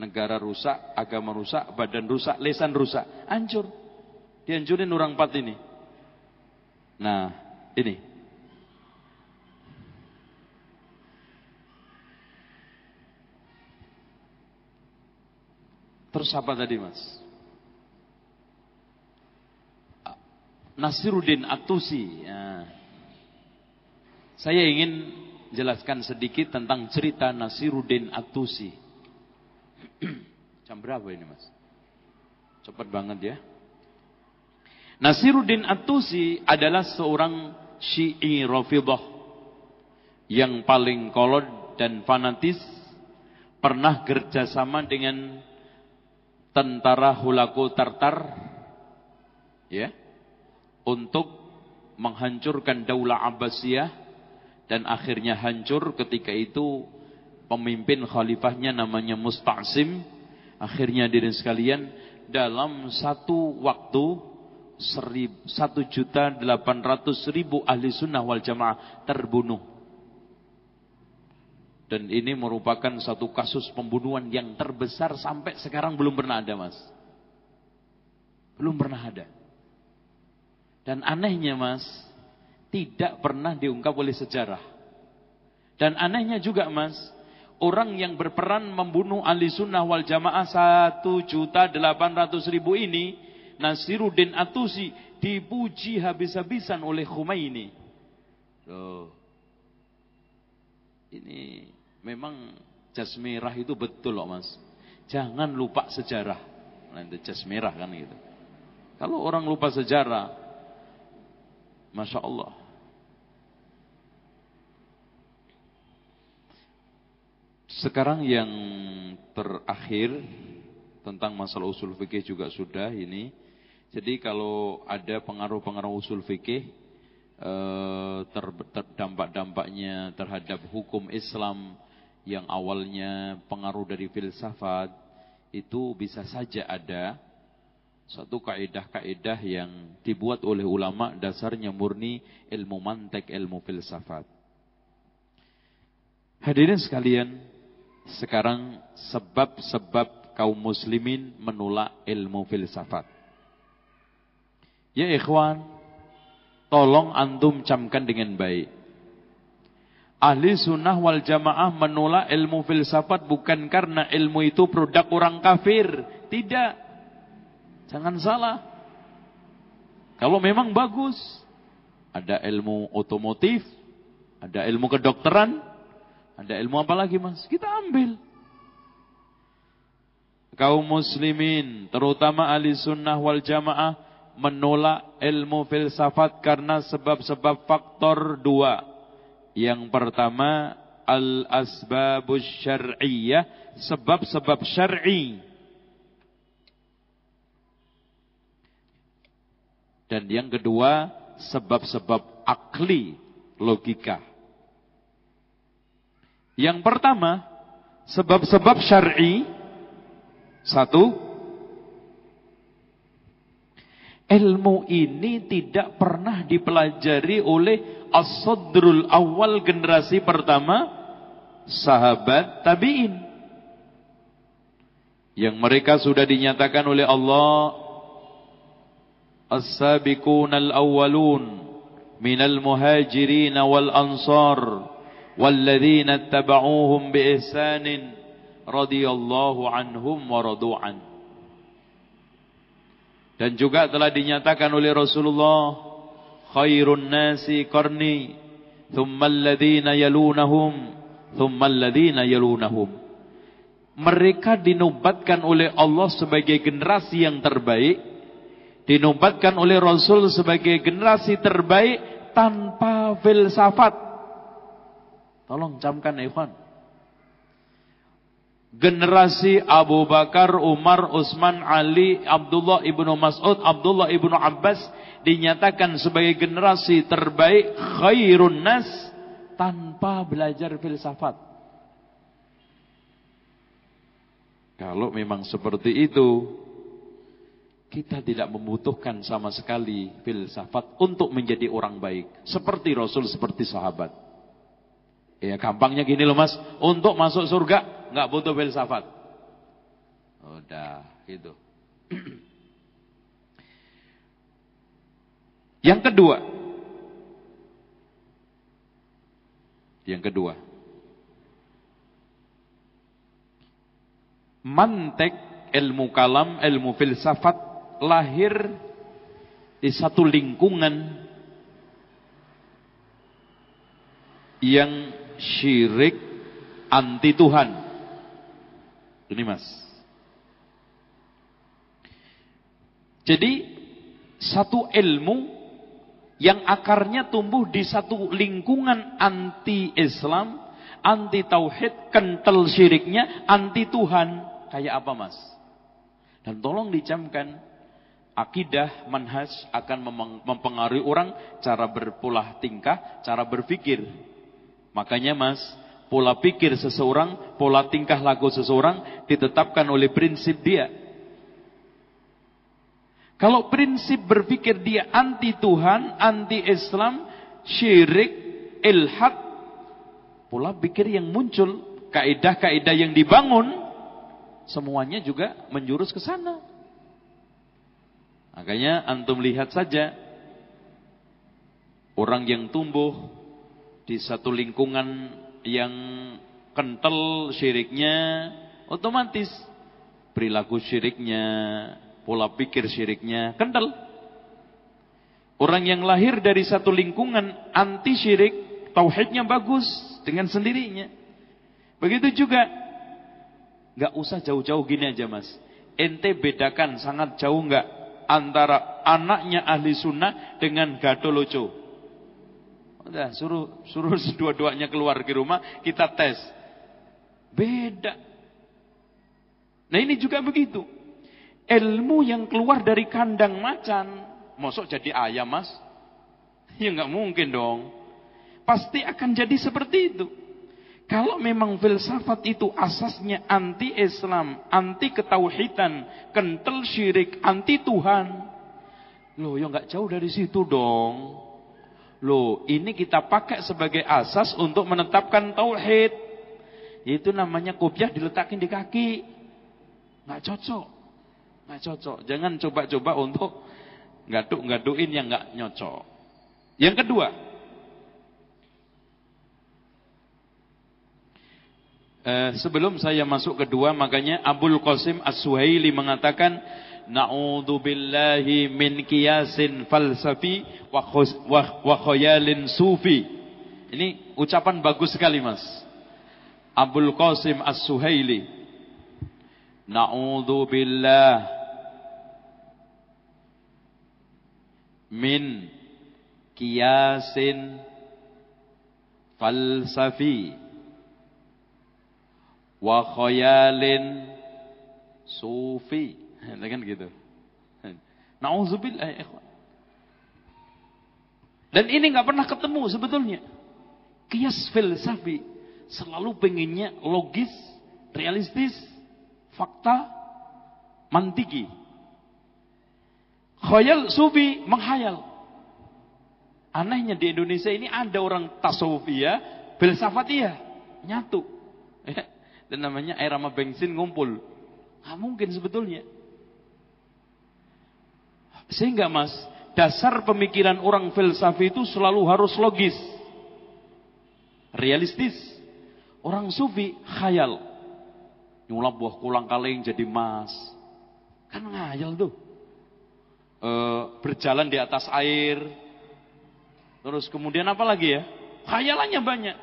Negara rusak, agama rusak, badan rusak, lisan rusak, hancur. Dihancurin orang empat ini. Nah, ini Terus apa tadi mas? Nasiruddin Atusi. Ya. Saya ingin jelaskan sedikit tentang cerita Nasiruddin Atusi. Jam berapa ini mas? Cepat banget ya. Nasiruddin Atusi adalah seorang Syi'i Rafidah yang paling kolot dan fanatis pernah kerjasama dengan tentara Hulaku Tartar ya untuk menghancurkan daulah Abbasiyah dan akhirnya hancur ketika itu pemimpin khalifahnya namanya Musta'sim akhirnya diri sekalian dalam satu waktu satu juta delapan ratus ribu ahli sunnah wal jamaah terbunuh dan ini merupakan satu kasus pembunuhan yang terbesar sampai sekarang belum pernah ada mas. Belum pernah ada. Dan anehnya mas, tidak pernah diungkap oleh sejarah. Dan anehnya juga mas, orang yang berperan membunuh ahli sunnah wal jamaah ribu ini, Nasiruddin Atusi, dipuji habis-habisan oleh Khomeini. Tuh. Ini memang jas merah itu betul loh mas. Jangan lupa sejarah. Nanti jas merah kan gitu. Kalau orang lupa sejarah, masya Allah. Sekarang yang terakhir tentang masalah usul fikih juga sudah ini. Jadi kalau ada pengaruh-pengaruh usul fikih eh, terdampak-dampaknya terhadap hukum Islam yang awalnya pengaruh dari filsafat itu bisa saja ada satu kaidah-kaidah yang dibuat oleh ulama dasarnya murni ilmu mantek, ilmu filsafat. Hadirin sekalian, sekarang sebab-sebab kaum muslimin menolak ilmu filsafat. Ya ikhwan, tolong antum camkan dengan baik. Ahli sunnah wal jamaah menolak ilmu filsafat bukan karena ilmu itu produk orang kafir. Tidak. Jangan salah. Kalau memang bagus. Ada ilmu otomotif. Ada ilmu kedokteran. Ada ilmu apa lagi mas? Kita ambil. Kaum muslimin, terutama ahli sunnah wal jamaah, menolak ilmu filsafat karena sebab-sebab faktor dua. Yang pertama al-asbabus syar'iyyah, sebab-sebab syar'i. Dan yang kedua, sebab-sebab akli, logika. Yang pertama, sebab-sebab syar'i satu Ilmu ini tidak pernah dipelajari oleh as-sadrul awal generasi pertama sahabat tabi'in. Yang mereka sudah dinyatakan oleh Allah as-sabiqun al-awwalun minal muhajirin wal ansar walladzina ittaba'uuhum bi ihsanin radhiyallahu anhum wa radu'an. Dan juga telah dinyatakan oleh Rasulullah khairun nasi qarni thumma alladhina yalunahum thumma alladhina yalunahum. Mereka dinobatkan oleh Allah sebagai generasi yang terbaik dinobatkan oleh Rasul sebagai generasi terbaik tanpa filsafat. Tolong camkan ikhwan generasi Abu Bakar, Umar, Utsman, Ali, Abdullah ibnu Mas'ud, Abdullah ibnu Abbas dinyatakan sebagai generasi terbaik khairun nas tanpa belajar filsafat. Kalau memang seperti itu, kita tidak membutuhkan sama sekali filsafat untuk menjadi orang baik. Seperti Rasul, seperti sahabat. Ya gampangnya gini loh mas, untuk masuk surga nggak butuh filsafat. Udah, itu. Yang kedua. Yang kedua. Mantek ilmu kalam, ilmu filsafat lahir di satu lingkungan yang syirik anti Tuhan. Ini mas. Jadi satu ilmu yang akarnya tumbuh di satu lingkungan anti Islam, anti tauhid, kental syiriknya, anti Tuhan. Kayak apa mas? Dan tolong dicamkan, akidah, manhaj akan mempengaruhi orang cara berpola tingkah, cara berpikir. Makanya mas, pola pikir seseorang, pola tingkah laku seseorang ditetapkan oleh prinsip dia. Kalau prinsip berpikir dia anti Tuhan, anti Islam, syirik, ilhad, pola pikir yang muncul, kaidah-kaidah yang dibangun, semuanya juga menjurus ke sana. Makanya antum lihat saja orang yang tumbuh di satu lingkungan yang kental syiriknya otomatis perilaku syiriknya, pola pikir syiriknya kental. Orang yang lahir dari satu lingkungan anti syirik, tauhidnya bagus dengan sendirinya. Begitu juga nggak usah jauh-jauh gini aja mas. Ente bedakan sangat jauh nggak antara anaknya ahli sunnah dengan gadoloco. Udah suruh suruh dua-duanya keluar ke rumah, kita tes. Beda. Nah ini juga begitu. Ilmu yang keluar dari kandang macan. Mosok jadi ayam mas? Ya nggak mungkin dong. Pasti akan jadi seperti itu. Kalau memang filsafat itu asasnya anti Islam, anti ketauhidan, kental syirik, anti Tuhan. Loh, ya nggak jauh dari situ dong. Loh, ini kita pakai sebagai asas untuk menetapkan tauhid. Itu namanya kopiah diletakin di kaki. Nggak cocok. Nggak cocok. Jangan coba-coba untuk ngaduk-ngaduin yang nggak nyocok. Yang kedua, Eh, sebelum saya masuk kedua, makanya Abul Qasim As-Suhaili mengatakan, Na'udzubillahi min kiyasin falsafi wa, khayalin sufi. Ini ucapan bagus sekali mas. Abul Qasim As-Suhaili. Na'udzubillah min kiyasin falsafi wa khayalin sufi. Kan gitu. Nauzubillah ya. Dan ini nggak pernah ketemu sebetulnya. Kias filsafi selalu pengennya logis, realistis, fakta, mantiki. Khayal sufi menghayal. Anehnya di Indonesia ini ada orang tasawufiyah, filsafatiyah, nyatu. dan namanya air sama bensin ngumpul. Nggak mungkin sebetulnya. Sehingga mas, dasar pemikiran orang filsafi itu selalu harus logis. Realistis. Orang sufi khayal. Nyulap buah kulang kaleng jadi emas. Kan ngayal tuh. E, berjalan di atas air. Terus kemudian apa lagi ya? Khayalannya banyak.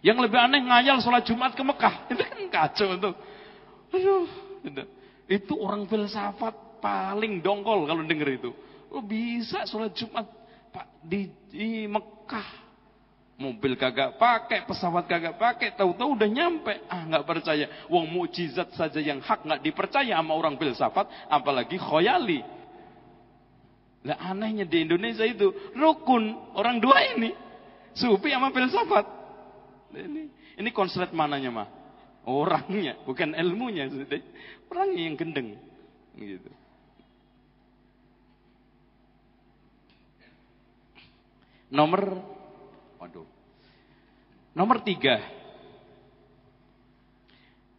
Yang lebih aneh ngayal sholat Jumat ke Mekah. Itu kan kacau itu. Aduh. Itu orang filsafat paling dongkol kalau denger itu. Lo bisa sholat Jumat Pak di, di Mekah. Mobil kagak pakai, pesawat kagak pakai, tahu-tahu udah nyampe. Ah nggak percaya. Wong mukjizat saja yang hak nggak dipercaya sama orang filsafat, apalagi khoyali. Lah anehnya di Indonesia itu rukun orang dua ini, sufi sama filsafat. Ini ini konslet mananya mah? Orangnya, bukan ilmunya. Orangnya yang gendeng. Gitu. Nomor, waduh. Nomor tiga.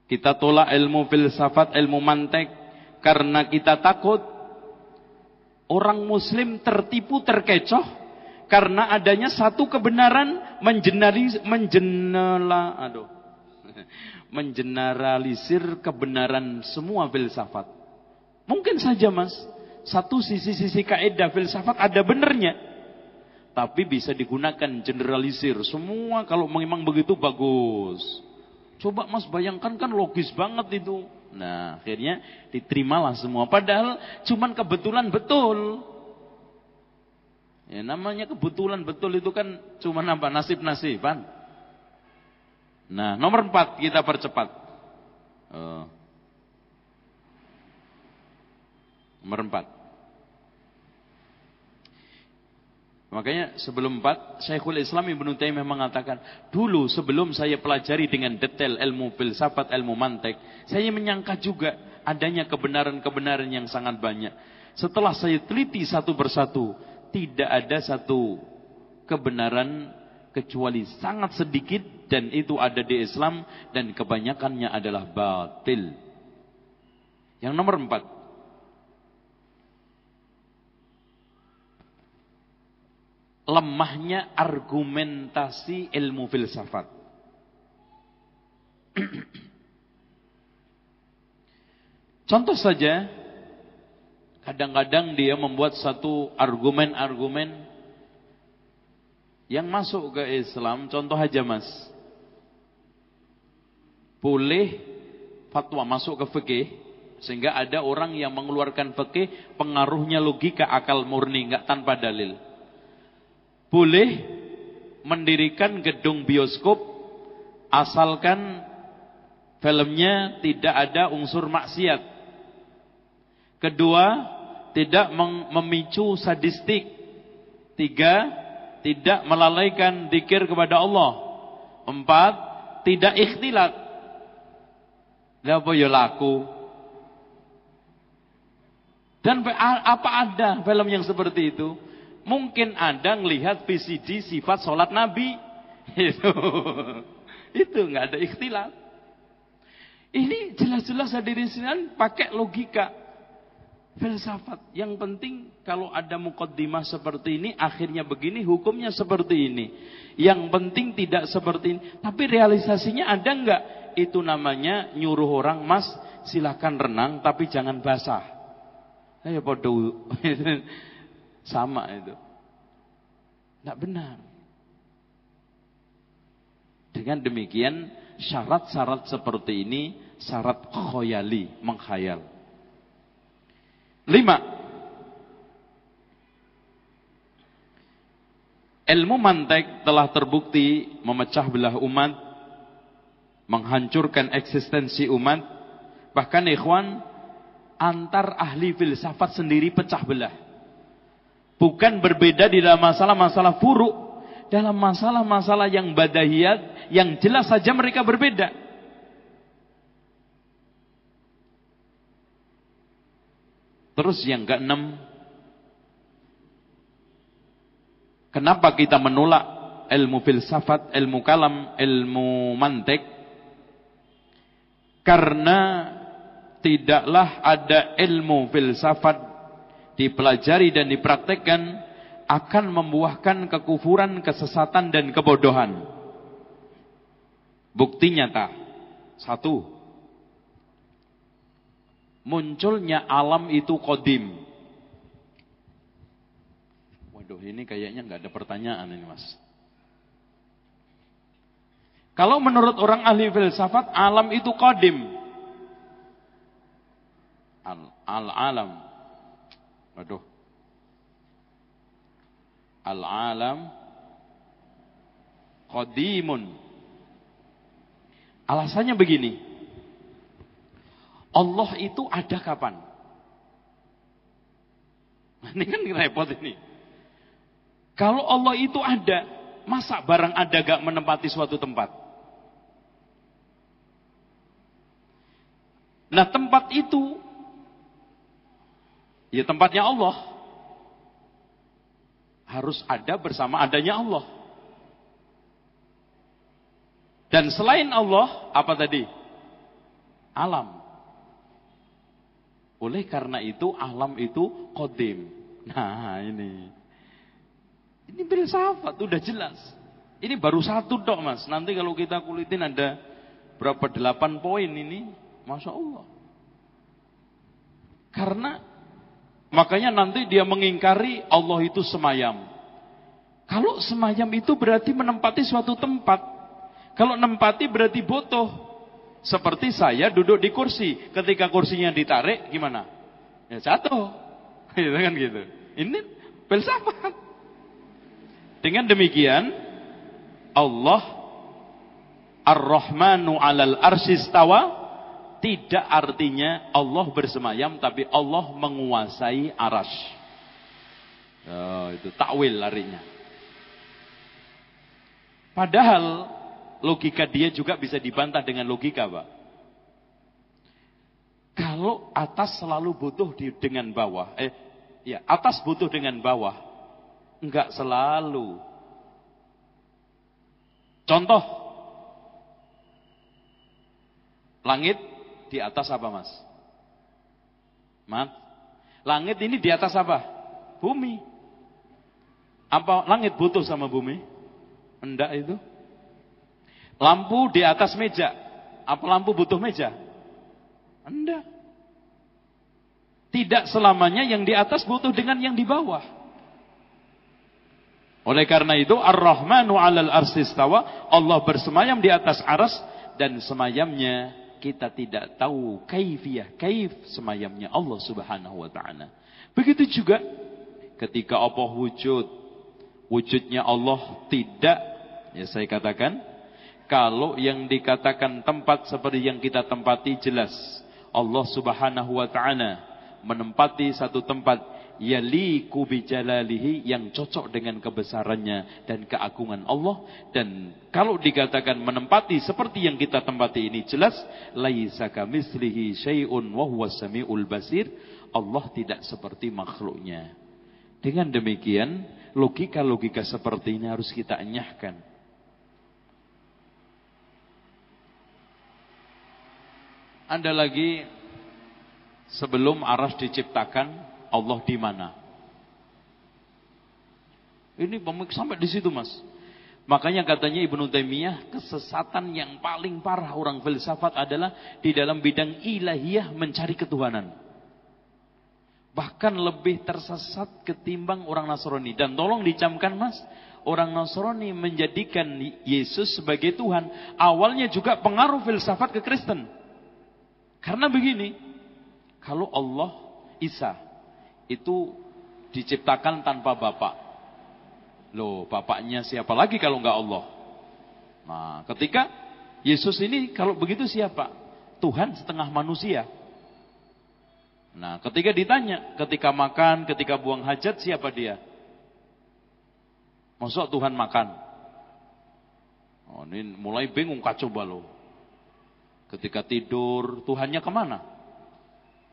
Kita tolak ilmu filsafat, ilmu mantek. Karena kita takut orang muslim tertipu, terkecoh karena adanya satu kebenaran menjenalis, menjenala, aduh, mengeneralisir kebenaran semua filsafat. Mungkin saja mas, satu sisi-sisi kaidah filsafat ada benernya. Tapi bisa digunakan generalisir. Semua kalau memang begitu bagus. Coba mas bayangkan kan logis banget itu. Nah akhirnya diterimalah semua. Padahal cuman kebetulan betul. Ya, namanya kebetulan betul itu kan cuma apa? Nasib-nasiban. Nah, nomor empat kita percepat. Uh, nomor empat. Makanya sebelum empat, Syekhul Islam Ibn Taimiyah mengatakan, dulu sebelum saya pelajari dengan detail ilmu filsafat, ilmu mantek, saya menyangka juga adanya kebenaran-kebenaran yang sangat banyak. Setelah saya teliti satu persatu, tidak ada satu kebenaran kecuali sangat sedikit dan itu ada di Islam dan kebanyakannya adalah batil. Yang nomor empat. Lemahnya argumentasi ilmu filsafat. Contoh saja, Kadang-kadang dia membuat satu argumen-argumen yang masuk ke Islam. Contoh aja mas. Boleh fatwa masuk ke fikih. Sehingga ada orang yang mengeluarkan fikih pengaruhnya logika akal murni. nggak tanpa dalil. Boleh mendirikan gedung bioskop asalkan filmnya tidak ada unsur maksiat. Kedua, tidak memicu sadistik. Tiga, tidak melalaikan dikir kepada Allah. Empat, tidak ikhtilat. Apa ya laku? Dan apa ada film yang seperti itu? Mungkin ada ngelihat VCD sifat sholat Nabi. Itu, itu nggak ada ikhtilat. Ini jelas-jelas hadirin sekalian pakai logika filsafat. Yang penting kalau ada mukaddimah seperti ini, akhirnya begini, hukumnya seperti ini. Yang penting tidak seperti ini. Tapi realisasinya ada enggak? Itu namanya nyuruh orang, mas silahkan renang tapi jangan basah. Ayo podo sama itu. Tidak benar. Dengan demikian syarat-syarat seperti ini syarat khoyali, menghayal. Lima. Ilmu mantek telah terbukti memecah belah umat, menghancurkan eksistensi umat, bahkan ikhwan antar ahli filsafat sendiri pecah belah. Bukan berbeda di dalam masalah-masalah furuk, dalam masalah-masalah yang badahiyat, yang jelas saja mereka berbeda. Terus yang keenam, kenapa kita menolak ilmu filsafat, ilmu kalam, ilmu mantek? Karena tidaklah ada ilmu filsafat dipelajari dan dipraktekkan akan membuahkan kekufuran, kesesatan dan kebodohan. Bukti nyata. Satu. Munculnya alam itu kodim. Waduh ini kayaknya nggak ada pertanyaan ini mas. Kalau menurut orang ahli filsafat alam itu kodim al-alam. Waduh. Al-alam qadimun. Alasannya begini. Allah itu ada kapan? Ini kan repot ini. Kalau Allah itu ada, masa barang ada gak menempati suatu tempat? Nah tempat itu Ya tempatnya Allah. Harus ada bersama adanya Allah. Dan selain Allah, apa tadi? Alam. Oleh karena itu, alam itu kodim. Nah ini. Ini filsafat, udah jelas. Ini baru satu dok mas. Nanti kalau kita kulitin ada berapa delapan poin ini. Masya Allah. Karena Makanya nanti dia mengingkari Allah itu semayam. Kalau semayam itu berarti menempati suatu tempat. Kalau nempati berarti butuh. Seperti saya duduk di kursi. Ketika kursinya ditarik gimana? Ya jatuh. Gitu kan gitu. Ini filsafat. Dengan demikian Allah Ar-Rahmanu 'alal arsistawa tidak artinya Allah bersemayam tapi Allah menguasai aras. Oh, itu takwil larinya. Padahal logika dia juga bisa dibantah dengan logika, Pak. Kalau atas selalu butuh di, dengan bawah, eh, ya atas butuh dengan bawah, enggak selalu. Contoh, langit di atas apa mas? Mat? Langit ini di atas apa? Bumi. Apa langit butuh sama bumi? Enggak itu. Lampu di atas meja. Apa lampu butuh meja? Enggak. Tidak selamanya yang di atas butuh dengan yang di bawah. Oleh karena itu Ar-Rahmanu 'alal arsistawa, Allah bersemayam di atas aras dan semayamnya kita tidak tahu kaifiyah, kaif semayamnya Allah Subhanahu wa taala. Begitu juga ketika Allah wujud, wujudnya Allah tidak ya saya katakan Kalau yang dikatakan tempat seperti yang kita tempati jelas. Allah subhanahu wa ta'ala menempati satu tempat yaliku bijalalihi yang cocok dengan kebesarannya dan keagungan Allah. Dan kalau dikatakan menempati seperti yang kita tempati ini jelas laisa kamitslihi syai'un wa huwas samiul basir. Allah tidak seperti makhluknya. Dengan demikian logika-logika seperti ini harus kita enyahkan. Ada lagi sebelum aras diciptakan Allah di mana? Ini sampai di situ mas. Makanya katanya Ibnu Taimiyah kesesatan yang paling parah orang filsafat adalah di dalam bidang ilahiyah mencari ketuhanan. Bahkan lebih tersesat ketimbang orang Nasrani. Dan tolong dicamkan mas, orang Nasrani menjadikan Yesus sebagai Tuhan. Awalnya juga pengaruh filsafat ke Kristen. Karena begini, kalau Allah Isa itu diciptakan tanpa bapak. Loh, bapaknya siapa lagi kalau enggak Allah? Nah, ketika Yesus ini kalau begitu siapa? Tuhan setengah manusia. Nah, ketika ditanya, ketika makan, ketika buang hajat, siapa dia? Masuk Tuhan makan. Oh, ini mulai bingung kacau balau. Ketika tidur, Tuhannya ke mana?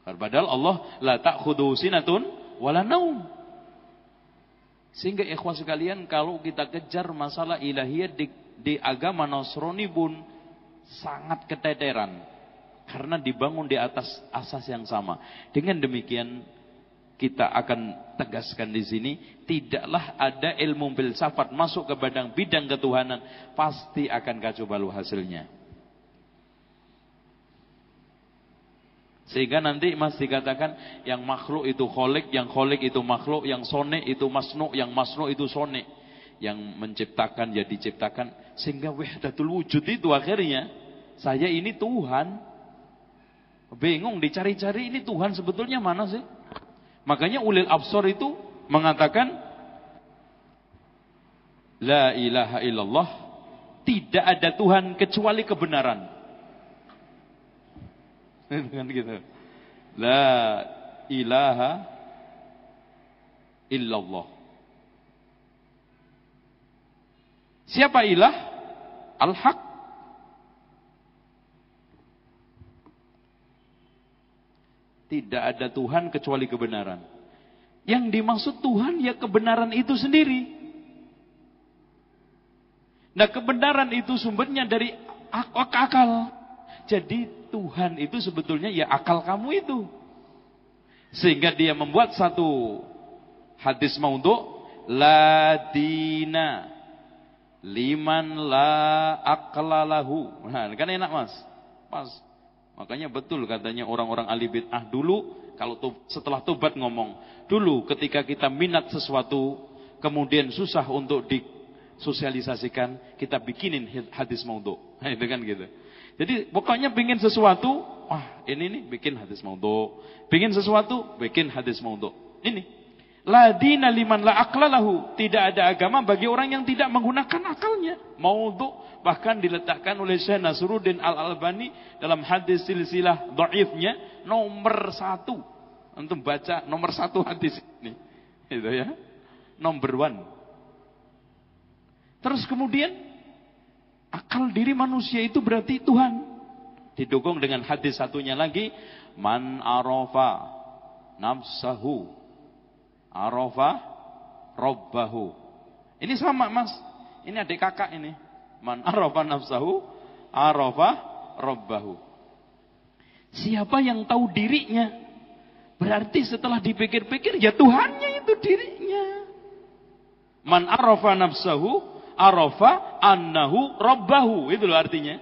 Padahal Allah la ta'khudhu sinatun wala naum. Sehingga ikhwan sekalian kalau kita kejar masalah ilahiyah di, di agama Nasrani pun sangat keteteran. Karena dibangun di atas asas yang sama. Dengan demikian kita akan tegaskan di sini tidaklah ada ilmu filsafat masuk ke bidang bidang ketuhanan pasti akan kacau balau hasilnya. Sehingga nanti Mas dikatakan yang makhluk itu kholik, yang kholik itu makhluk, yang sone itu masnu, yang masnu itu sone. Yang menciptakan ya diciptakan. Sehingga wahdatul wujud itu akhirnya saya ini Tuhan. Bingung dicari-cari ini Tuhan sebetulnya mana sih? Makanya ulil absor itu mengatakan La ilaha illallah tidak ada Tuhan kecuali kebenaran dengan gitu. La ilaha illallah. Siapa ilah? Al-Haq. Tidak ada Tuhan kecuali kebenaran. Yang dimaksud Tuhan ya kebenaran itu sendiri. Nah kebenaran itu sumbernya dari akal. Jadi Tuhan itu sebetulnya ya akal kamu itu. Sehingga dia membuat satu hadis maudhu la dina liman la aklalahu. Nah, kan enak Mas. Pas. Makanya betul katanya orang-orang ahli bid'ah dulu kalau setelah tobat ngomong, dulu ketika kita minat sesuatu kemudian susah untuk disosialisasikan, kita bikinin hadis maudhu. Nah, itu kan gitu. Jadi pokoknya bikin sesuatu, wah ini nih bikin hadis maudhu. Bikin sesuatu, bikin hadis maudhu. Ini. La dina liman la aklalahu. Tidak ada agama bagi orang yang tidak menggunakan akalnya. Maudhu bahkan diletakkan oleh Syekh Nasruddin Al-Albani dalam hadis silsilah dhaifnya nomor satu. Untuk baca nomor satu hadis ini. Itu ya. Nomor one. Terus kemudian Akal diri manusia itu berarti Tuhan. Didukung dengan hadis satunya lagi. Man arofa nafsahu. Arofa robbahu. Ini sama mas. Ini adik kakak ini. Man arofa nafsahu. Arofa robbahu. Siapa yang tahu dirinya. Berarti setelah dipikir-pikir ya Tuhannya itu dirinya. Man arofa nafsahu arafa annahu rabbahu. Itu loh artinya.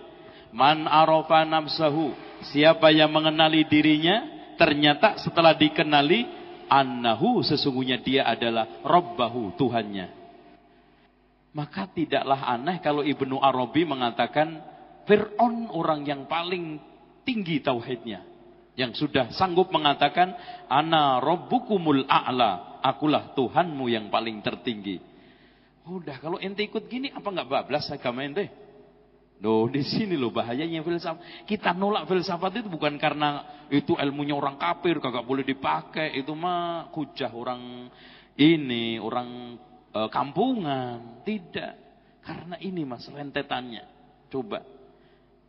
Man arafa nafsahu. Siapa yang mengenali dirinya, ternyata setelah dikenali, annahu sesungguhnya dia adalah rabbahu, Tuhannya. Maka tidaklah aneh kalau Ibnu Arabi mengatakan, Fir'aun orang yang paling tinggi tauhidnya. Yang sudah sanggup mengatakan, Ana rabbukumul a'la. Akulah Tuhanmu yang paling tertinggi. Udah kalau ente ikut gini apa nggak bablas agama ente? Loh, di sini loh bahayanya filsafat. Kita nolak filsafat itu bukan karena itu ilmunya orang kafir, kagak boleh dipakai. Itu mah kujah orang ini, orang e, kampungan. Tidak. Karena ini mas rentetannya. Coba.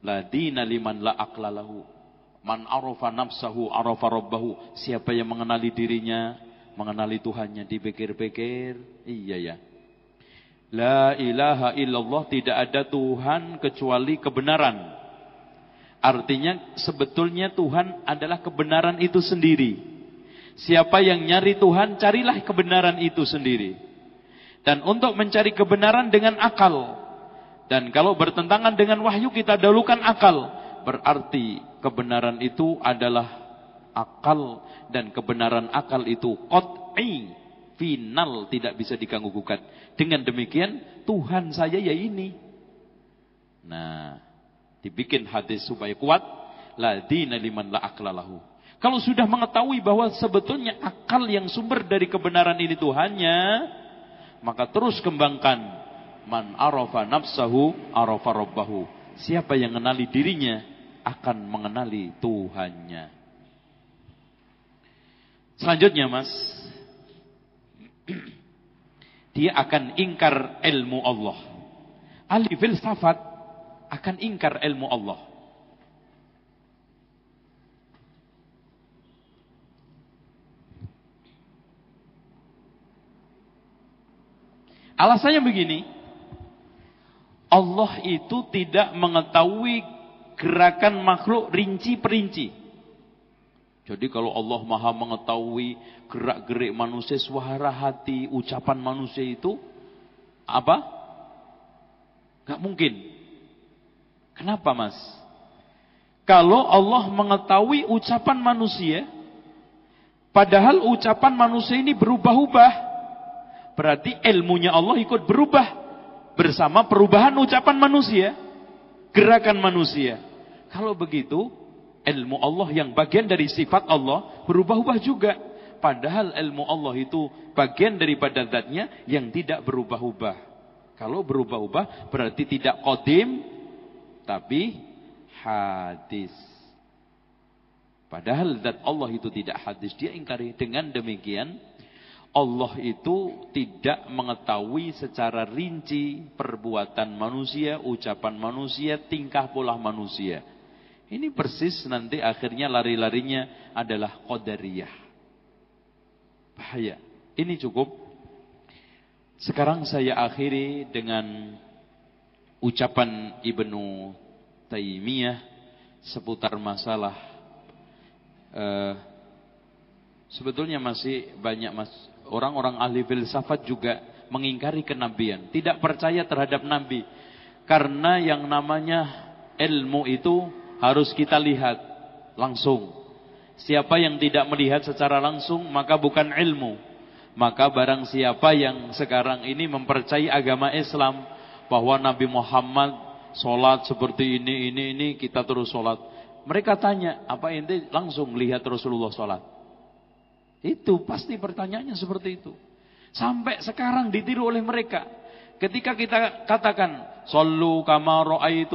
La dina liman la aklalahu. Man arafa nafsahu arafa rabbahu. Siapa yang mengenali dirinya, mengenali Tuhannya, dipikir-pikir. Iya ya. La ilaha illallah tidak ada Tuhan kecuali kebenaran. Artinya sebetulnya Tuhan adalah kebenaran itu sendiri. Siapa yang nyari Tuhan, carilah kebenaran itu sendiri. Dan untuk mencari kebenaran dengan akal. Dan kalau bertentangan dengan wahyu kita dahulukan akal. Berarti kebenaran itu adalah akal. Dan kebenaran akal itu qat'i final tidak bisa diganggu gugat. Dengan demikian Tuhan saya ya ini. Nah, dibikin hadis supaya kuat. La dina liman la aklalahu. Kalau sudah mengetahui bahwa sebetulnya akal yang sumber dari kebenaran ini Tuhannya, maka terus kembangkan man arafa nafsahu arafa rabbahu. Siapa yang mengenali dirinya akan mengenali Tuhannya. Selanjutnya Mas, dia akan ingkar ilmu Allah. Ahli filsafat akan ingkar ilmu Allah. Alasannya begini, Allah itu tidak mengetahui gerakan makhluk rinci perinci. Jadi kalau Allah maha mengetahui gerak-gerik manusia, suara hati, ucapan manusia itu apa? Gak mungkin. Kenapa mas? Kalau Allah mengetahui ucapan manusia, padahal ucapan manusia ini berubah-ubah, berarti ilmunya Allah ikut berubah bersama perubahan ucapan manusia, gerakan manusia. Kalau begitu, ilmu Allah yang bagian dari sifat Allah berubah-ubah juga. Padahal ilmu Allah itu bagian daripada zatnya yang tidak berubah-ubah. Kalau berubah-ubah berarti tidak kodim, tapi hadis. Padahal zat Allah itu tidak hadis. Dia ingkari. Dengan demikian, Allah itu tidak mengetahui secara rinci perbuatan manusia, ucapan manusia, tingkah pola manusia. Ini persis nanti akhirnya lari-larinya adalah qadariyah. Bahaya. Ini cukup. Sekarang saya akhiri dengan ucapan Ibnu Taimiyah seputar masalah uh, sebetulnya masih banyak mas orang-orang ahli filsafat juga mengingkari kenabian, tidak percaya terhadap nabi karena yang namanya ilmu itu harus kita lihat langsung. Siapa yang tidak melihat secara langsung maka bukan ilmu. Maka barang siapa yang sekarang ini mempercayai agama Islam bahwa Nabi Muhammad sholat seperti ini, ini, ini kita terus sholat. Mereka tanya, apa ente langsung lihat Rasulullah sholat? Itu pasti pertanyaannya seperti itu. Sampai sekarang ditiru oleh mereka. Ketika kita katakan, Sallu kama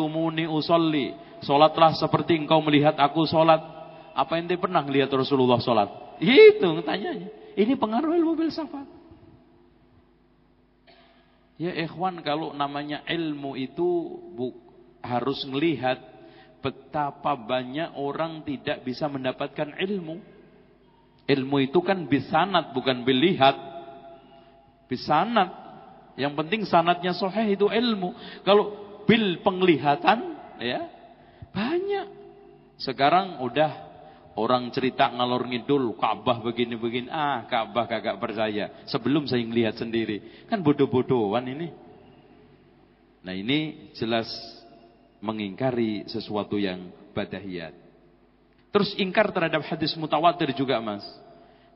muni usolli. Solatlah seperti engkau melihat aku solat. Apa ente pernah melihat Rasulullah solat? Itu tanyanya. Ini pengaruh ilmu filsafat. Ya ikhwan kalau namanya ilmu itu bu, harus melihat betapa banyak orang tidak bisa mendapatkan ilmu. Ilmu itu kan bisanat bukan bilihat. Bisanat. Yang penting sanatnya soheh itu ilmu. Kalau bil penglihatan ya banyak. Sekarang udah orang cerita ngalor ngidul Ka'bah begini-begini. Ah, Ka'bah kagak percaya. Sebelum saya ngelihat sendiri. Kan bodoh-bodohan ini. Nah, ini jelas mengingkari sesuatu yang badahiyat. Terus ingkar terhadap hadis mutawatir juga, Mas.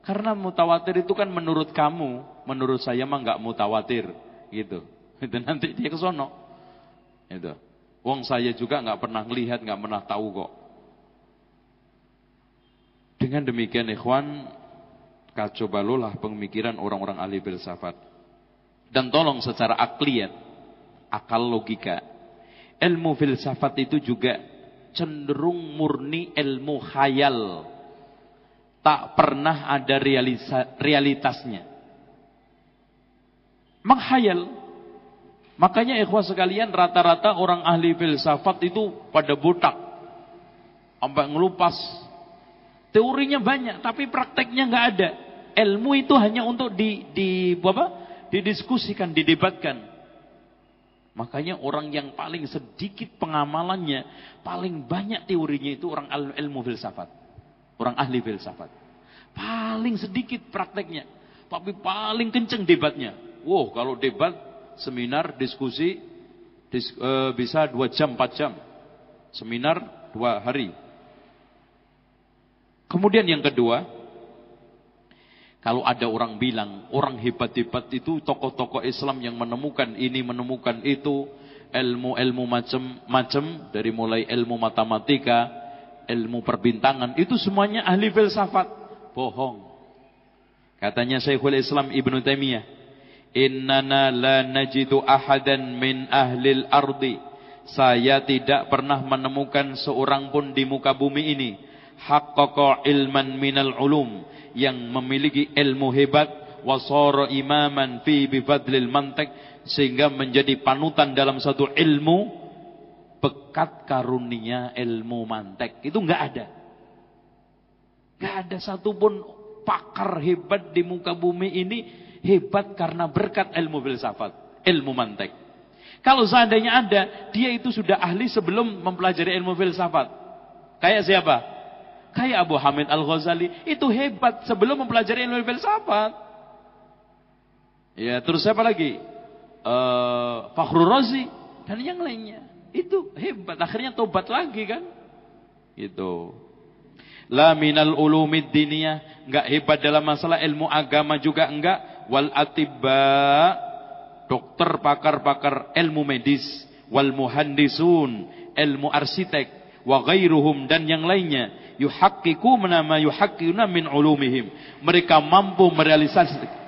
Karena mutawatir itu kan menurut kamu, menurut saya mah enggak mutawatir, gitu. Itu nanti dia ke sono. Itu. Wong saya juga nggak pernah melihat, nggak pernah tahu kok. Dengan demikian ikhwan, kacau balulah pemikiran orang-orang ahli filsafat. Dan tolong secara akliyat, akal logika. ilmu filsafat itu juga cenderung murni ilmu khayal. Tak pernah ada realisa, realitasnya. Menghayal. Makanya ikhwah sekalian rata-rata orang ahli filsafat itu pada botak. Sampai ngelupas. Teorinya banyak tapi prakteknya nggak ada. Ilmu itu hanya untuk di, di apa? didiskusikan, didebatkan. Makanya orang yang paling sedikit pengamalannya, paling banyak teorinya itu orang ilmu filsafat. Orang ahli filsafat. Paling sedikit prakteknya. Tapi paling kenceng debatnya. Wow, kalau debat, seminar, diskusi, dis, e, bisa dua jam, empat jam. Seminar dua hari. Kemudian yang kedua, kalau ada orang bilang, orang hebat-hebat itu tokoh-tokoh Islam yang menemukan ini, menemukan itu, ilmu-ilmu macam-macam, dari mulai ilmu matematika, ilmu perbintangan, itu semuanya ahli filsafat. Bohong. Katanya Syekhul Islam Ibn Taimiyah, "Innana la najidu ahadan min ahlil ardi." Saya tidak pernah menemukan seorang pun di muka bumi ini. Haqqaqa ilman minal ulum. Yang memiliki ilmu hebat. Wasara imaman fi bifadlil mantiq. Sehingga menjadi panutan dalam satu ilmu. Bekat karunia ilmu mantek itu enggak ada. Enggak ada satupun pakar hebat di muka bumi ini hebat karena berkat ilmu filsafat ilmu mantek kalau seandainya ada dia itu sudah ahli sebelum mempelajari ilmu filsafat kayak siapa Kayak Abu Hamid Al-Ghazali. Itu hebat sebelum mempelajari ilmu filsafat. Ya, terus siapa lagi? Uh, Fakhrul Razi. Dan yang lainnya. Itu hebat. Akhirnya tobat lagi kan. Itu. La minal ulumid diniyah. Enggak hebat dalam masalah ilmu agama juga enggak. Wal atibba. Dokter pakar-pakar ilmu medis. Wal muhandisun. Ilmu arsitek. Wa gairuhum dan yang lainnya yuhaqqiqu nama yuhaqqina min ulumihim. Mereka mampu merealisasikan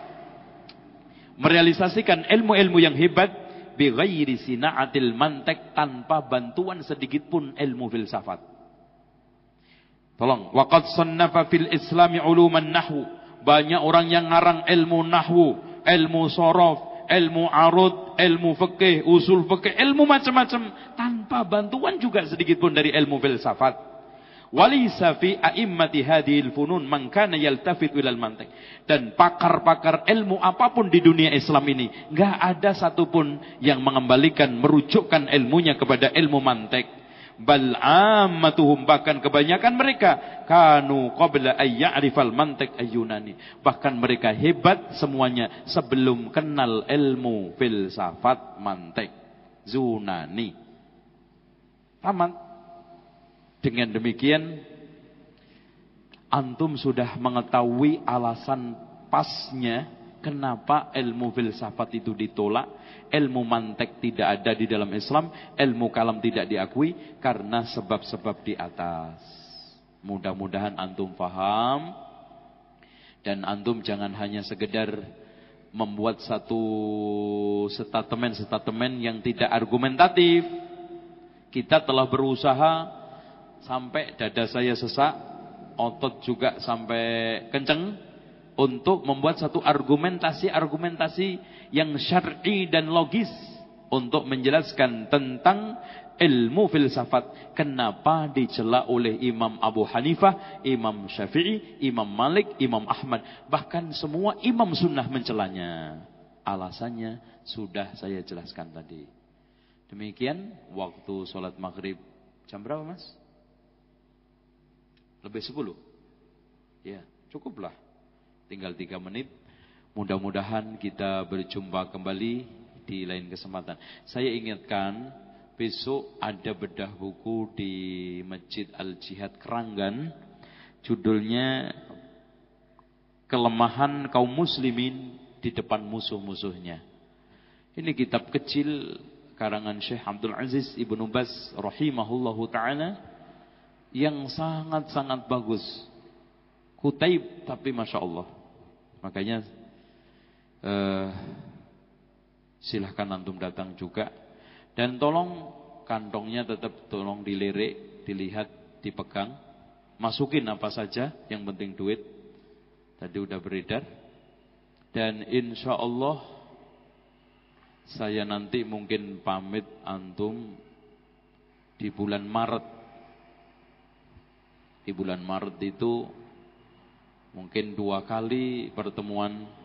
merealisasikan ilmu-ilmu yang hebat bi ghairi sina'atil mantek tanpa bantuan sedikit pun ilmu filsafat. Tolong, waqad sannafa fil islami uluman nahwu. Banyak orang yang ngarang ilmu nahwu, ilmu sorof, ilmu arud, ilmu fikih, usul fikih, ilmu macam-macam tanpa bantuan juga sedikit pun dari ilmu filsafat. Fi a'immati yaltafit ilal mantiq. Dan pakar-pakar ilmu apa pun di dunia Islam ini, enggak ada satupun yang mengembalikan merujukkan ilmunya kepada ilmu mantik. Bal ammatuhum bahkan kebanyakan mereka kanu qabla ayya'rifal mantik ayyunani. Bahkan mereka hebat semuanya sebelum kenal ilmu filsafat mantik. Zunani. Tamat. Dengan demikian antum sudah mengetahui alasan pasnya kenapa ilmu filsafat itu ditolak, ilmu mantek tidak ada di dalam Islam, ilmu kalam tidak diakui karena sebab-sebab di atas. Mudah-mudahan antum faham dan antum jangan hanya sekedar membuat satu statement-statement yang tidak argumentatif. Kita telah berusaha sampai dada saya sesak, otot juga sampai kenceng untuk membuat satu argumentasi-argumentasi yang syar'i dan logis untuk menjelaskan tentang ilmu filsafat. Kenapa dicela oleh Imam Abu Hanifah, Imam Syafi'i, Imam Malik, Imam Ahmad. Bahkan semua imam sunnah mencelanya. Alasannya sudah saya jelaskan tadi. Demikian waktu sholat maghrib. Jam berapa mas? Lebih sepuluh. Ya, cukuplah. Tinggal tiga menit. Mudah-mudahan kita berjumpa kembali di lain kesempatan. Saya ingatkan, besok ada bedah buku di Masjid Al-Jihad Keranggan. Judulnya Kelemahan kaum muslimin di depan musuh-musuhnya. Ini kitab kecil karangan Syekh Abdul Aziz Ibnu Bas rahimahullahu taala yang sangat-sangat bagus. Kutaib tapi Masya Allah. Makanya eh, silahkan antum datang juga. Dan tolong kantongnya tetap tolong dilirik, dilihat, dipegang. Masukin apa saja, yang penting duit. Tadi udah beredar. Dan insya Allah saya nanti mungkin pamit antum di bulan Maret. Di bulan Maret itu mungkin dua kali pertemuan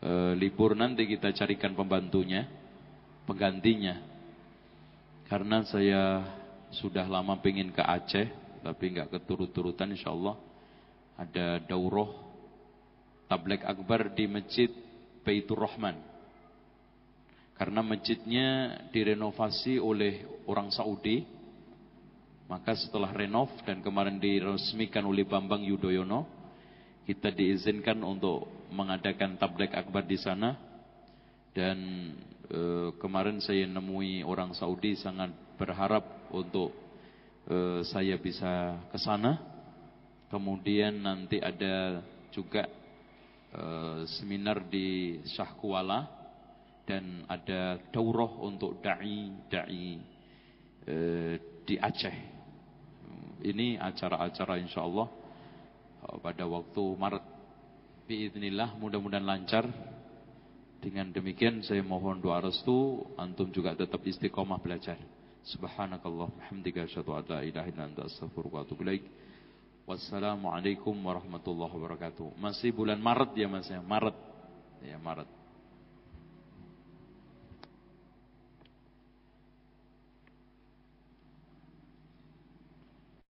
e, libur nanti kita carikan pembantunya, penggantinya. Karena saya sudah lama pengen ke Aceh, tapi nggak keturut-turutan insya Allah. Ada daurah tablek akbar di masjid Baitur Rahman. Karena masjidnya direnovasi oleh orang Saudi. Maka setelah renov dan kemarin diresmikan oleh Bambang Yudhoyono, kita diizinkan untuk mengadakan tablek akbar di sana. Dan e, kemarin saya nemui orang Saudi sangat berharap untuk e, saya bisa ke sana. Kemudian nanti ada juga e, seminar di Syahkuala dan ada daurah untuk dai dai e, di Aceh. Ini acara-acara insyaallah eh, pada waktu Maret. Biiznillah mudah-mudahan lancar. Dengan demikian saya mohon doa restu antum juga tetap istiqomah belajar. Subhanakallah hamdika asyhadu an la ilaha illa anta astaghfiruka wa atubu ilaik. Wassalamualaikum warahmatullahi wabarakatuh. Masih bulan Maret ya Mas ya, Maret. Ya Maret.